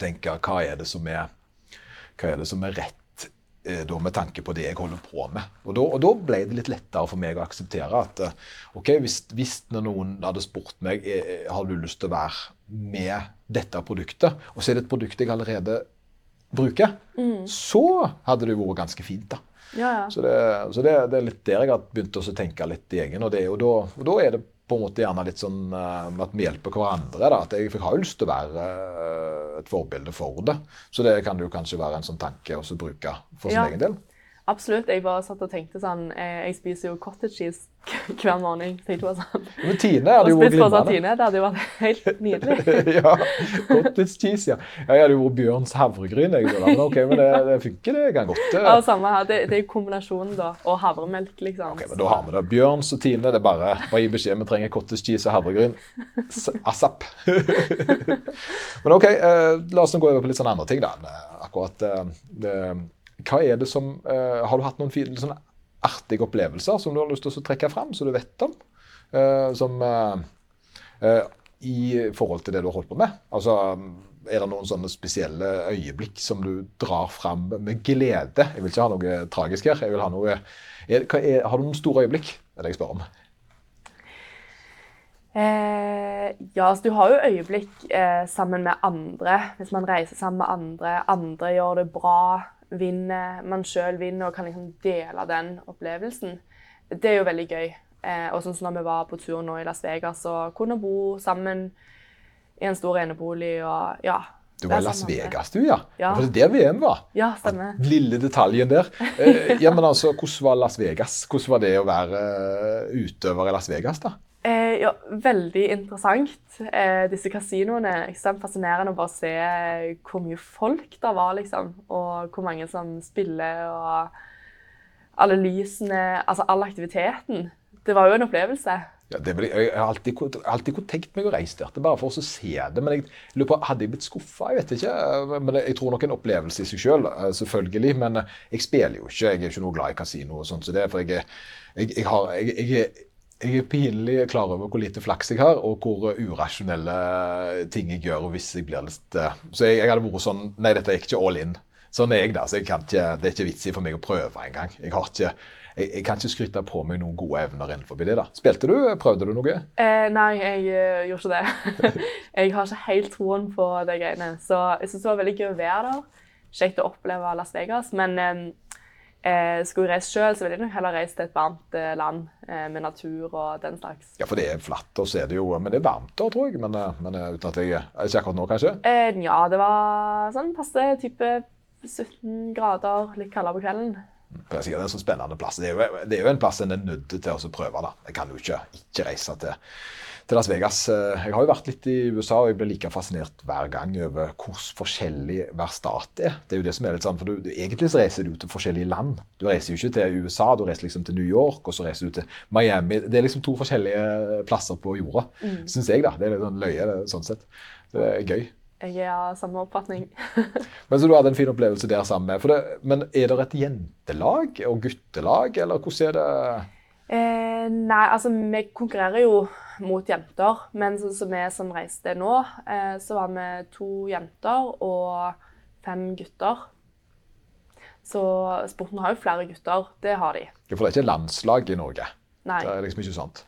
tenke hva er det som er, hva er, det som er rett da med tanke på det jeg holder på med. Og da, og da, ble det litt lettere for meg å akseptere at eh, ok, hvis, hvis noen hadde spurt meg eh, har du lyst til å være med dette produktet, og så er det et produkt jeg allerede bruker, mm. så hadde det vært ganske fint. da. Ja, ja. Så, det, så det, det, er litt der jeg har begynt å tenke litt i egen. Og, det, og, da, og da er det på en måte gjerne litt sånn uh, at vi hjelper hverandre. Da. At jeg, jeg har jo lyst til å være uh, et forbilde for det. Så det kan jo kanskje være en sånn tanke å bruke for sin ja. egen del. Absolutt. Jeg bare satt og tenkte sånn eh, Jeg spiser jo cottage cheese (laughs) hver morgen. Så jeg sånn. Men Tine hadde jo vært glimrende. Tine, det hadde jo vært helt (laughs) nydelig. (laughs) ja. Cottage cheese, ja. Jeg hadde jo vært Bjørns havregryn. Jeg, men ok, men det, det funker, det kan godt. Ja, samme her. Det, det er kombinasjonen, da. Og havremelk, liksom. Ok, men Da har vi det. Bjørns og Tine, det er bare å gi beskjed. Vi trenger cottage cheese og havregryn. Asap. men ok, eh, la oss nå gå over på litt sånne andre ting, da. Akkurat eh, det hva er det som, uh, Har du hatt noen fine, sånne artige opplevelser som du har lyst til å trekke fram, som du vet om? Uh, som uh, I forhold til det du har holdt på med? Altså, Er det noen sånne spesielle øyeblikk som du drar fram med glede? Jeg vil ikke ha noe tragisk her. ha noe, er, er, Har du noen store øyeblikk? Det er det jeg spør om. Eh, ja, altså du har jo øyeblikk eh, sammen med andre. Hvis man reiser sammen med andre. Andre gjør det bra vinner, man sjøl vinner og kan liksom dele den opplevelsen. Det er jo veldig gøy. Eh, og sånn som når vi var på tur nå i Las Vegas og kunne bo sammen i en stor enebolig og ja. Du var i Las Vegas, du, ja. ja. Var det der VM var? Ja, stemmer. Lille detaljen der. Eh, ja, men altså, Hvordan var Las Vegas? Hvordan var det å være uh, utøver i Las Vegas? da? Eh, ja, veldig interessant. Eh, disse kasinoene. Ekstremt fascinerende å bare se hvor mye folk det var, liksom. Og hvor mange som spiller, og alle lysene Altså all aktiviteten. Det var jo en opplevelse. Ja, det, jeg har alltid, alltid tenkt meg å reise der, bare for å se det. Men jeg lurer på, hadde jeg blitt skuffa? Jeg vet ikke. Men jeg tror nok en opplevelse i seg sjøl, selv, eh, selvfølgelig. Men jeg spiller jo ikke. Jeg er ikke noe glad i kasino og sånt. Så det, for jeg, jeg, jeg, har, jeg, jeg er pinlig klar over hvor lite flaks jeg har, og hvor urasjonelle ting jeg gjør hvis jeg blir litt eh, Så jeg, jeg hadde vært sånn Nei, dette er ikke all in. Sånn er jeg, da. Så jeg kan ikke, det er ikke vits i for meg å prøve engang. Jeg, jeg, jeg kan ikke skryte på meg noen gode evner innenfor det. da. Spilte du? Prøvde du noe? Eh, nei, jeg uh, gjorde ikke det. (laughs) jeg har ikke helt troen på de greiene. Så jeg syns det var veldig gøy å være der. Kjekt å oppleve Las Vegas. Men um, Eh, skulle reist sjøl, så ville jeg nok heller reist til et varmt eh, land eh, med natur og den slags. Ja, for det er flatt, og så er det jo Men det er varmt der, tror jeg. Men, eh, men eh, uten at jeg Ikke akkurat nå, kanskje? Eh, ja, det var sånn passe type 17 grader, litt kaldere på kvelden. Det er sikkert en sånn spennende plass. Det er, jo, det er jo en plass en er nødt til å prøve. da. Jeg kan jo ikke, ikke reise til til Las Vegas. Eh, jeg har jo vært litt i USA, og jeg blir like fascinert hver gang over hvor forskjellig hver stat er. Det er jo det som er litt sånn, for du, Egentlig så reiser du til forskjellige land. Du reiser jo ikke til USA, du reiser liksom til New York, og så reiser du til Miami. Det er liksom to forskjellige plasser på jorda, mm. syns jeg. da. Det er litt sånn løye det, sånn sett. Det er gøy. Jeg av samme oppfatning. (laughs) men Så du hadde en fin opplevelse der sammen med. Det, men er det et jentelag og guttelag, eller hvordan er det? Eh, nei, altså vi konkurrerer jo mot jenter. Men sånn som vi som reiste nå, eh, så var vi to jenter og fem gutter. Så sporten har jo flere gutter. Det har de. Ja, For det er ikke landslag i Norge? Nei. Det er liksom ikke sant.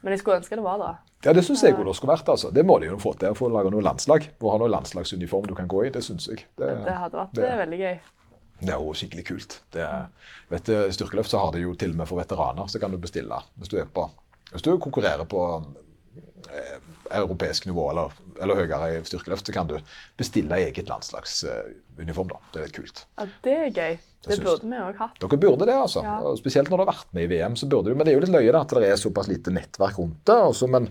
Men jeg skulle ønske det var det. Ja, det syns jeg det skulle vært. altså. Det må de jo få til, å lage noe landslag. Å ha noe landslagsuniform du kan gå i. Det syns jeg. Det, det, hadde vært det, veldig gøy. Det er jo skikkelig kult. Det, vet du, Styrkeløft så har de jo til og med for veteraner, så kan du bestille hvis du er på hvis du konkurrerer på eh, europeisk nivå eller, eller, høyere i styrkeløft, så kan du bestille eget landslagsuniform. da. Det er kult. Ja, Det er gøy. Det, burde vi òg hatt. Dere burde det, altså. Ja. Spesielt når du har vært med i VM. så burde du, Men det er jo litt løye da, at det er såpass lite nettverk rundt det. Altså, men,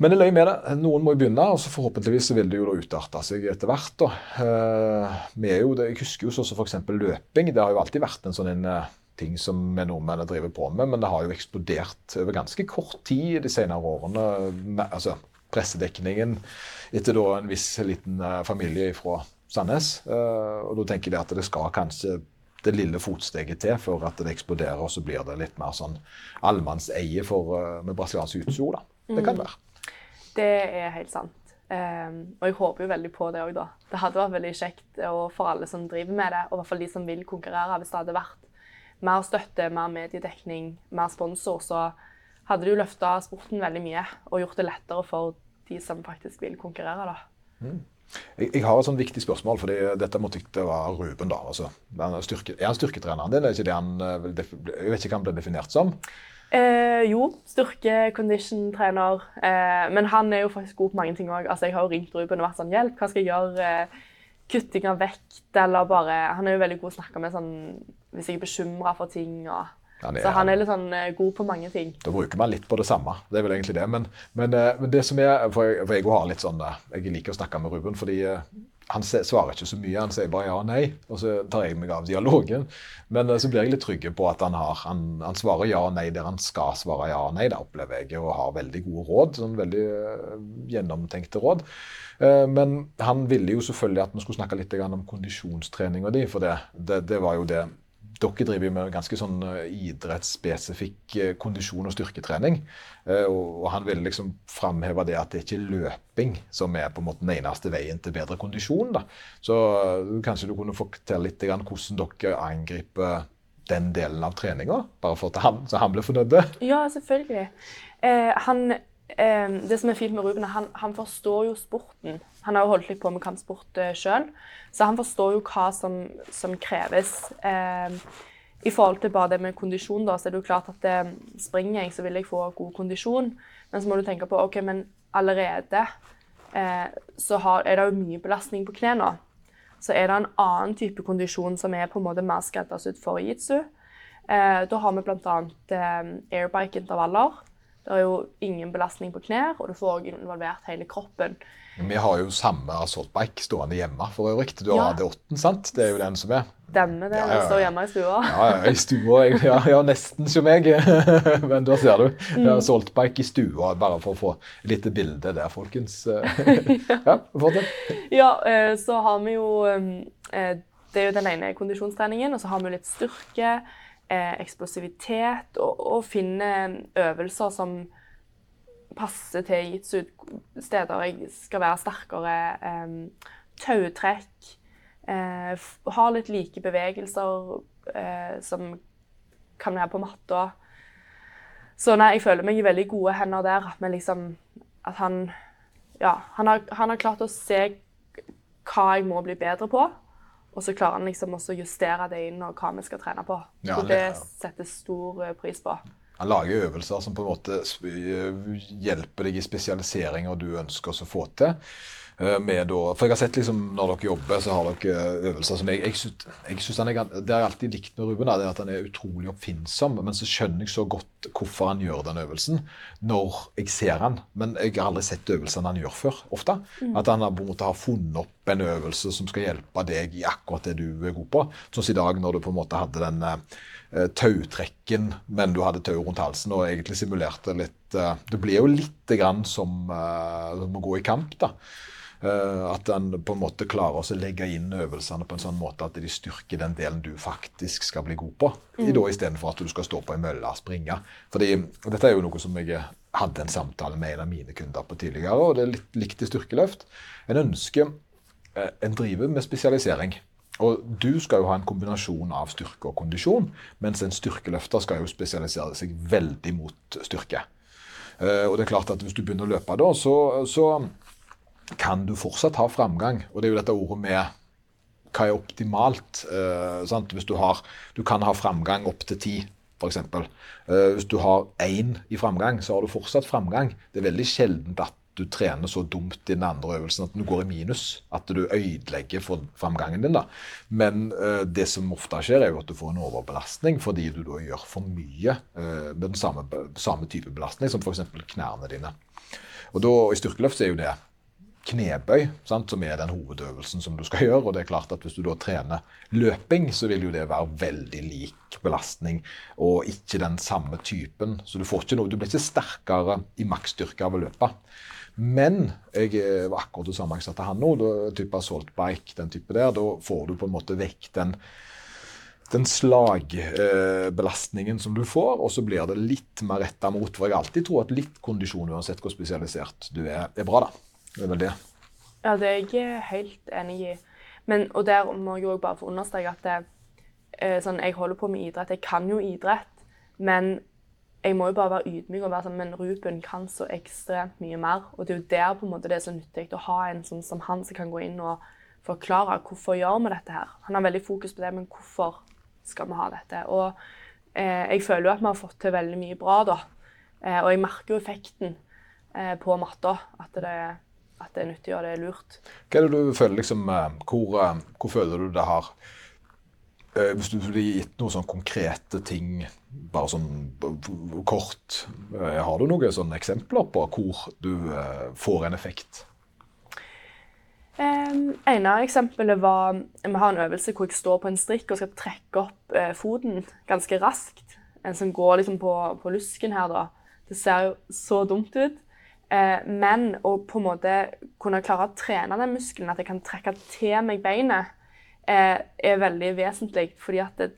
men det er løye med det. Noen må jo begynne, og så forhåpentligvis vil det jo da utarte seg etter hvert. da. Eh, vi er jo, det, Jeg husker jo sånn som f.eks. løping. Det har jo alltid vært en sånn en, uh, ting som vi nordmenn driver på med, men det har jo eksplodert over ganske kort tid de senere årene. altså pressedekningen etter da en viss liten eh, familie fra Sandnes. Eh, og da tenker jeg at det skal kanskje det lille fotsteget til for at det eksploderer, og så blir det litt mer sånn allemannseie eh, med brasiliansk utso. Det kan mm. være. Det er helt sant. Um, og jeg håper jo veldig på det òg, da. Det hadde vært veldig kjekt for alle som driver med det, og i hvert fall de som vil konkurrere. Hvis det hadde vært mer støtte, mer mediedekning, mer sponsor, så hadde det jo løfta sporten veldig mye og gjort det lettere for de som faktisk vil konkurrere. da. Mm. Jeg, jeg, har et sånn viktig spørsmål, for dette måtte ikke være Ruben. da. Altså, er, styrke, er han styrketreneren din? Er ikke det han, eh, jeg vet ikke hva han ble definert som? Eh, jo, styrke-condition-trener. Eh, men han er jo faktisk god på mange ting òg. Altså, jeg har jo ringt Ruben og vært sånn Hjelp, hva skal jeg gjøre? Eh, kutting av vekt, eller bare Han er jo veldig god å snakke med sånn hvis jeg er bekymra for ting. og han er, så han er litt sånn eh, god på mange ting. Da bruker man litt på det samme. Det er vel egentlig det. Men, men, eh, men det som er For jeg, for jeg har litt sånn eh, Jeg liker å snakke med Ruben fordi han svarer ikke så mye. Han sier bare ja og nei, og så tar jeg meg av dialogen. Men så blir jeg litt trygg på at han, har, han, han svarer ja og nei der han skal svare ja og nei. Det opplever jeg, og har veldig gode råd. sånn Veldig gjennomtenkte råd. Men han ville jo selvfølgelig at vi skulle snakke litt om kondisjonstreninga di, for det, det, det var jo det dere driver med ganske sånn eh, idrettsspesifikk eh, kondisjon og styrketrening. Eh, og han ville liksom framheve det at det er løping som er på en måte den eneste veien til bedre kondisjon. Da. Så kanskje du kunne fortelle litt hvordan dere angriper den delen av treninga, bare for at han, så han blir fornøyd? Ja, selvfølgelig. Eh, han eh, det som er fint med Ruben, han, han forstår jo sporten. Han har jo holdt litt på med kampsport eh, sjøl, så han forstår jo hva som, som kreves. Eh, I forhold til bare det med kondisjon, da, så er det jo klart at eh, springer jeg, så vil jeg få god kondisjon. Men så må du tenke på ok, men allerede eh, så har, er det jo mye belastning på knærne. Så er det en annen type kondisjon som er på en måte mer skreddersydd for jitsu. Eh, da har vi bl.a. Eh, airbike-intervaller det er jo ingen belastning på knær, og du får også involvert hele kroppen. Vi har jo samme assaultbike stående hjemme for øvrig. Du har ja. AD8, sant? Det er jo den som er. Stemmer det. Den står hjemme i stua. Ja, ja, i stua. Ja, ja nesten som meg. (laughs) Men da ser du. Mm. Assaultbike i stua, bare for å få et lite bilde der, folkens. (laughs) ja, fortsett. Ja, eh, så har vi jo eh, Det er jo den ene kondisjonstreningen, og så har vi jo litt styrke eh, eksplosivitet og, og, finne øvelser som passer til jitsu. Steder jeg skal være sterkere. Eh, tautrekk. Eh, ha litt like bevegelser eh, som kan være på matta. Så nei, jeg føler meg i veldig gode hender der. At, liksom, at han, ja, han, har, han har klart å se hva jeg må bli bedre på. Og så klarer han liksom også å justere det inn og hva vi skal trene på. Ja, og det setter stor eh, pris på. Han lager øvelser som på en måte eh, hjelper deg i spesialiseringer du ønsker å få til. Eh, med for jeg har sett liksom, Når dere jobber, så har dere øvelser som jeg, jeg, synes, jeg synes han er, Det har jeg alltid likt med Ruben, er at han er utrolig oppfinnsom. Men så skjønner jeg så godt hvorfor han gjør den øvelsen når jeg ser han. Men jeg har aldri sett øvelsene han gjør før. ofte. Mm. At han på en måte har funnet opp en øvelse som skal hjelpe deg i akkurat det du er god på. Sånn som i dag, når du på en måte hadde den uh, tautrekken, men du hadde tau rundt halsen og egentlig simulerte litt uh, Det blir jo litt grann som, uh, som å gå i kamp. da. Eh, at en på en måte klarer å legge inn øvelsene på en sånn måte at de styrker den delen du faktisk skal bli god på. Mm. Istedenfor at du skal stå på ei mølle og springe. Fordi Dette er jo noe som jeg hadde en samtale med en av mine kunder på tidligere, og det er litt likt i styrkeløft. En ønsker eh, En driver med spesialisering. Og du skal jo ha en kombinasjon av styrke og kondisjon, mens en styrkeløfter skal jo spesialisere seg veldig mot styrke. Uh, og det er klart at Hvis du begynner å løpe da, så, så kan du fortsatt ha framgang. Og det er jo dette ordet med hva er optimalt. Eh, hvis du, har, du kan ha framgang opp til ti, f.eks. Eh, hvis du har én i framgang, så har du fortsatt framgang. Det er veldig sjelden at du trener så dumt i den andre øvelsen at du går i minus. At du ødelegger for framgangen din. da. Men eh, det som ofte skjer, er jo at du får en overbelastning fordi du da gjør for mye eh, med den samme, samme type belastning som f.eks. knærne dine. Og da, I styrkeløft er jo det knebøy, sant, som er den hovedøvelsen som du skal gjøre. og det er klart at Hvis du da trener løping, så vil jo det være veldig lik belastning og ikke den samme typen. Så du, får ikke noe, du blir ikke sterkere i maksstyrke av å løpe. Men jeg var akkurat det samme jeg sa til han nå, type assault bike, den type der, da får du på en måte vekk den den slagbelastningen som du får, og så blir det litt mer retta mot. For jeg alltid tror at litt kondisjon, uansett hvor spesialisert du er, er bra. da. Det er vel det. Ja, det er jeg helt enig i. Men, og der må jeg òg bare få understreke at det, eh, sånn, jeg holder på med idrett. Jeg kan jo idrett, men jeg må jo bare være ydmyk og være sånn Men Ruben kan så ekstremt mye mer. Og det er jo der på en måte det er så nyttig å ha en sånn som han som kan gå inn og forklare hvorfor gjør vi dette her. Han har veldig fokus på det, men hvorfor skal vi ha dette? Og eh, jeg føler jo at vi har fått til veldig mye bra, da. Eh, og jeg merker jo effekten eh, på matta. At det, at det er nyttig og det er lurt. Hva er det du føler liksom eh, Hvor, eh, hvor føler du det har eh, Hvis du blir gitt noen sånn konkrete ting, bare sånn kort, har du noen sånne eksempler på hvor du får en effekt? Um, en av eksemplene var Vi har en øvelse hvor jeg står på en strikk og skal trekke opp uh, foten ganske raskt. En som går liksom på, på, lusken her, da. Det ser jo så dumt ut. Uh, men å på en måte kunne klare å trene den muskelen, at jeg kan trekke til meg beinet, uh, er veldig vesentlig. fordi at det,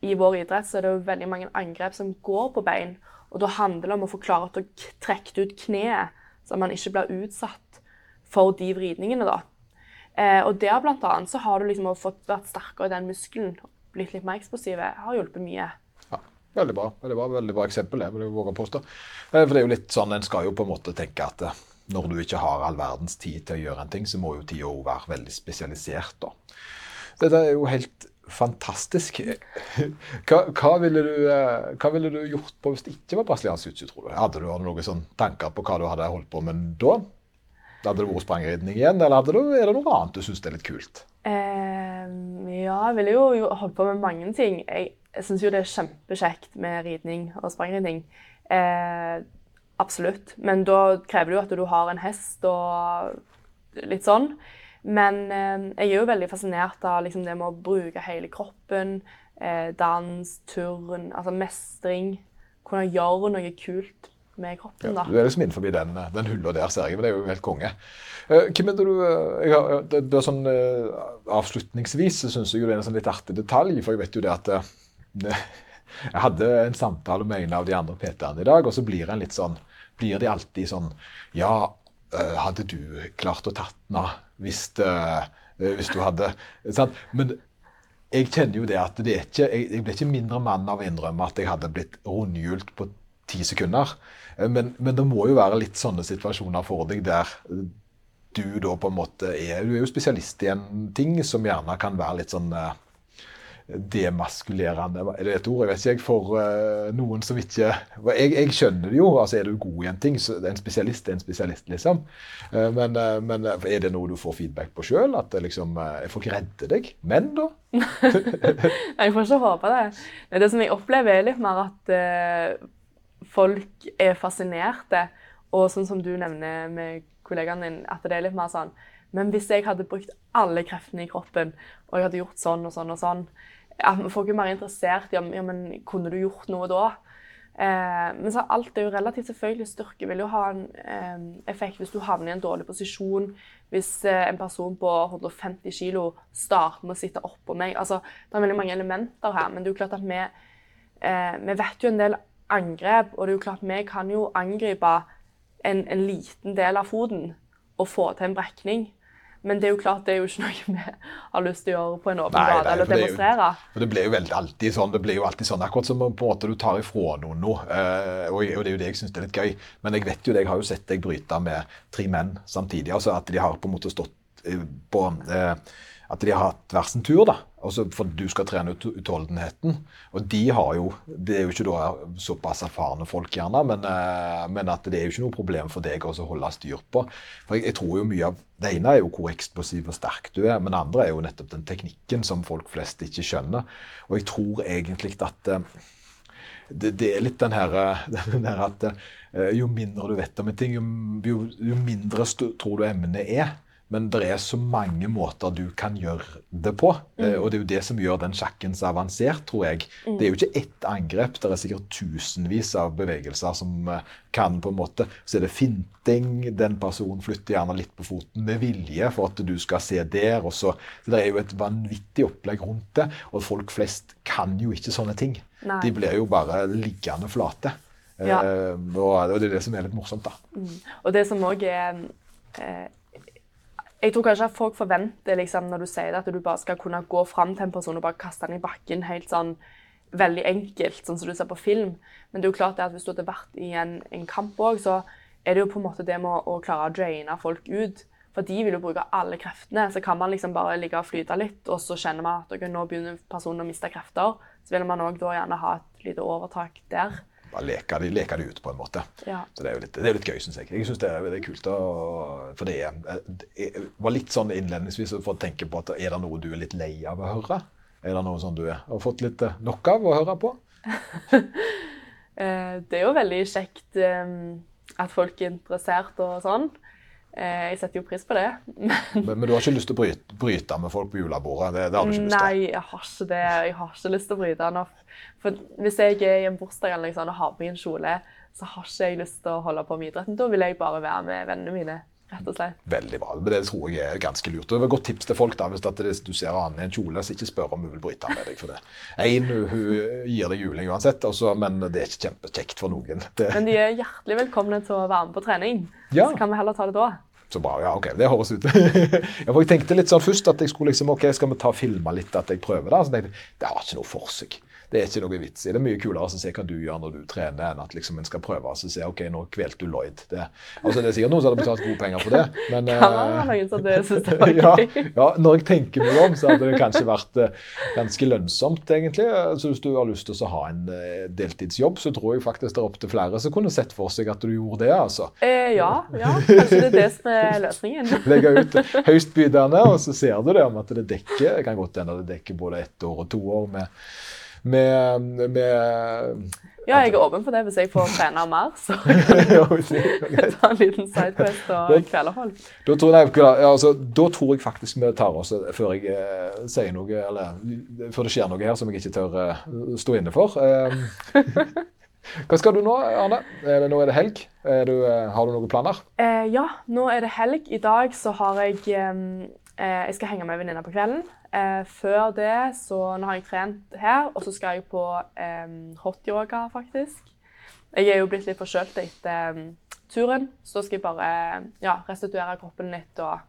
i vår idrett så er det jo veldig mange angrep som går på bein. Og da handler det om å få klare å trekke ut kneet, så man ikke blir utsatt for de vridningene. da. Eh, og der blant annet så har du liksom fått vært sterkere i den muskelen, blitt litt mer eksplosive, har hjulpet mye. Veldig bra. Veldig bra, veldig bra eksempel, det vil jeg våge å påstå. Eh, for det er jo litt sånn, En skal jo på en måte tenke at eh, når du ikke har all verdens tid til å gjøre en ting, så må jo tida òg være veldig spesialisert. da. Dette er jo helt fantastisk. (laughs) Hva, hva, ville du, eh, hva, ville du, gjort på hvis det ikke var brasiliansk jiu tror du? Hadde du noen sånn tanker på hva du hadde holdt på med da? Hadde det vært sprangridning igjen, eller du, er det noe annet du syns er litt kult? Eh, ja, jeg ville jo holdt på med mange ting. Jeg, jeg syns jo det er kjempekjekt med ridning og sprangridning. Eh, absolutt. Men da krever det jo at du har en hest og litt sånn. Men eh, jeg er jo veldig fascinert av liksom, det med å bruke hele kroppen. Eh, dans, turn, altså mestring. Kunne gjøre noe kult med kroppen. da. Ja, du er liksom innenfor den, den hylla der, ser jeg. Men det er jo helt konge. Hvem er det du uh, jeg har, det, det er sånn, uh, Avslutningsvis syns jeg det er en sånn litt artig detalj, for jeg vet jo det at Jeg hadde en samtale med en av de andre PT-ene i dag, og så blir en litt sånn Blir de alltid sånn Ja, hadde du klart å tatt den av hvis, hvis, du hadde sant? Men jeg kjenner jo det at det er ikke, jeg, jeg ble ikke mindre mann av å innrømme at jeg hadde blitt rundhjult på ti sekunder. Eh, men, men, det må jo være litt sånne situasjoner for deg der du da på en måte er Du er jo spesialist i en ting som gjerne kan være litt sånn demaskulerende Er det et ord? Jeg vet ikke, for uh, noen som ikke jeg, jeg, skjønner det jo. altså Er du god i en ting, så en spesialist er en spesialist, liksom. Uh, men, men, er det noe du får feedback på sjøl? At liksom, er folk redder deg? Men da? (laughs) jeg får ikke håpe det. Det som jeg opplever, er litt mer at folk er fascinerte. Og sånn som du nevner med kollegaen din, at det er litt mer sånn Men hvis jeg hadde brukt alle kreftene i kroppen, og jeg hadde gjort sånn og sånn og sånn ja, Folk er mer interessert i om ja, men kunne du gjort noe da. Eh, men så alt er jo relativt selvfølgelig. Styrke vil jo ha en eh, effekt hvis du havner i en dårlig posisjon. Hvis eh, en person på 150 kg starter med å sitte oppå meg. Altså, det er veldig mange elementer her, men det er jo klart at vi, eh, vi vet jo en del angrep. Og det er jo klart, vi kan jo angripe en, en liten del av foten og få til en brekning. Men det er jo klart, det er jo ikke noe vi har lyst til å gjøre på en åpen gate eller demonstrere. Det, jo, det blir jo veldig alltid sånn, det blir jo alltid sånn, akkurat som på en måte du tar ifra noen noe. Eh, og, det er jo det jeg syns er litt gøy. Men jeg vet jo det, jeg har jo sett deg bryte med tre menn samtidig. altså At de har på en måte stått eh, på eh, at de har hatt hver sin tur, da. Også for du skal trene ut utholdenheten. Og de har jo Det er jo ikke da såpass erfarne folk, gjerne, men, eh, men at det er jo ikke noe problem for deg å holde styr på. For jeg, jeg, tror jo mye av Det ene er jo hvor eksplosiv og sterk du er, men det andre er jo nettopp den teknikken som folk flest ikke skjønner. Og jeg tror egentlig at eh, det, det er litt den her, (laughs) den her at eh, jo mindre du vet om en ting, jo, jo, mindre tror du emnet er. Men det er så mange måter du kan gjøre det på. Eh, og det er jo det som gjør den sjakken så avansert, tror jeg. Det er jo ikke ett angrep, det er sikkert tusenvis av bevegelser som eh, kan på en måte Så er det finting, den personen flytter gjerne litt på foten med vilje for at du skal se der. og så, så Det er jo et vanvittig opplegg rundt det, og folk flest kan jo ikke sånne ting. Nei. De blir jo bare liggende flate. Ja. Eh, og det er det som er litt morsomt, da. Og det som òg er eh, Jeg tror kanskje at folk forventer liksom, når du sier det, at du bare skal kunne gå fram til en person og bare kaste den i bakken helt sånn veldig enkelt, sånn som du ser på film. Men det er jo klart at hvis du hadde vært i en, en kamp òg, så er det jo på en måte det med å, å klare å draine folk ut. For de vil jo bruke alle kreftene. Så kan man liksom bare ligge og flyte litt, og så kjenner man at okay, nå begynner personen å miste krefter. Så vil man òg da gjerne ha et lite overtak der. Bare leke de, leke de ut, på en måte. Ja. Så det er jo litt, det er litt gøy, syns jeg. Jeg synes det, det er kult. Å, for det er, jeg var litt sånn innledningsvis for å tenke på at er det noe du er litt lei av å høre? Er det noe sånn du er, har fått litt eh, nok av å høre på? (laughs) Eh, det er jo veldig kjekt eh, at folk er interessert og sånn. Eh, jeg setter jo pris på det. (laughs) Men Men, men du har ikke lyst til å bryte, bryte med folk på julebordet? Det, det har du ikke lyst til? nei, jeg har ikke det. Jeg har ikke lyst til å bryte Nå. For hvis jeg er i en bursdag eller liksom, og har på meg en kjole, så har ikke jeg lyst til å holde på med idretten. Da vil jeg bare være med vennene mine, rett og slett. Veldig bra. Men det tror jeg er ganske lurt. Det var et godt tips til folk da, hvis du ser Anne i en kjole, så ikke spør om hun vil bryte med deg for det. Én, hun, hun gir deg juling uansett, også, men det er ikke kjempekjekt for noen. Det, Men de er hjertelig velkomne til å være med på trening. Ja. Så kan vi heller ta det da. Så bra, ja, ok, det høres ut. (laughs) ja, for jeg tenkte litt sånn først at jeg skulle liksom, ok, skal vi ta og filme litt at jeg prøver det? Så tenkte jeg, det har ikke noe for seg. Det er ikke noe vits i. Det er mye kulere å se hva du gjør når du trener, enn at liksom en skal prøve å se, ok, nå kvelte du Lloyd. Det, altså, det er sikkert noen som hadde betalt gode penger for det, men... Kan være eh, noen som synes det (laughs) var ja, ja, når jeg tenker meg om, så hadde det kanskje vært eh, ganske lønnsomt, egentlig. Så hvis du har lyst til å ha en eh, deltidsjobb, så tror jeg faktisk det er opp til flere som kunne sett for seg at du gjorde det, altså. Eh, ja, ja, kanskje det er det som er løsningen. (laughs) Legge ut høystbydende, og så ser du det om at det dekker det kan godt hende det dekker både ett år og to år med, med, med Ja, jeg er åpen for det hvis jeg får trene mer. Så (laughs) (laughs) ta en liten sidequest og kvelerhold. Da altså, da tror jeg faktisk vi tar oss, før jeg eh, sier noe, eller før det skjer noe her som jeg ikke tør eh, stå inne for. Eh, (laughs) hva skal du nå, Arne? Er det, nå er det helg. Er du, eh, har du noen planer? Eh, ja, nå er det helg. I dag så har jeg eh, eh, Jeg skal henge med venninna på kvelden. Eh, før det så Nå har jeg trent her, og så skal jeg på eh, hotyoga, faktisk. Jeg er jo blitt litt forkjølt etter eh, turen, så skal jeg bare ja, restituere kroppen litt og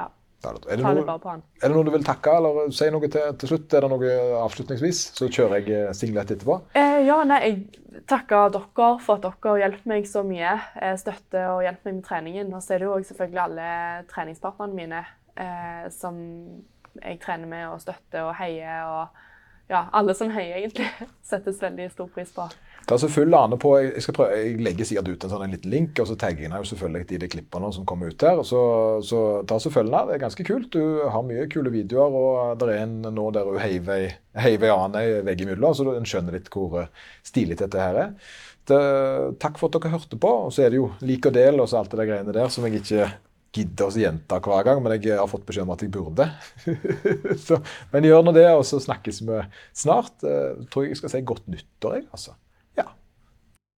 ja, ta det, vare på han. er det noe du vil takke, eller si noe til, til slutt? Er det noe avslutningsvis? Så kjører jeg eh, singlet etterpå. Eh, ja, nei, jeg takker dere for at dere har hjulpet meg så mye. Støtter og hjelper meg med treningen. Og så er det jo selvfølgelig alle treningspartnerne mine eh, som jeg trener med og støtter og heier. Og ja, alle som heier, egentlig. (laughs) Settes veldig stor pris på. Ta så følg Ane på, jeg, skal prøve, jeg legger sikkert ut en sånn en liten link, og så tagger jeg jo selvfølgelig i de klippene som kommer ut her. Så, så ta så følg. Det er ganske kult. Du har mye kule videoer, og det er en nå der hun heiver ei Ane veggimellom, så en skjønner litt hvor eh, stilig dette her er. Det, takk for at dere hørte på. Og så er det jo lik og del og så alt det der greiene der som jeg ikke gidder å gjenta hver gang, men jeg har fått beskjed om at jeg burde. (laughs) så, men gjør nå det, og så snakkes vi snart. Uh, tror jeg jeg skal si godt nyttår, jeg, altså.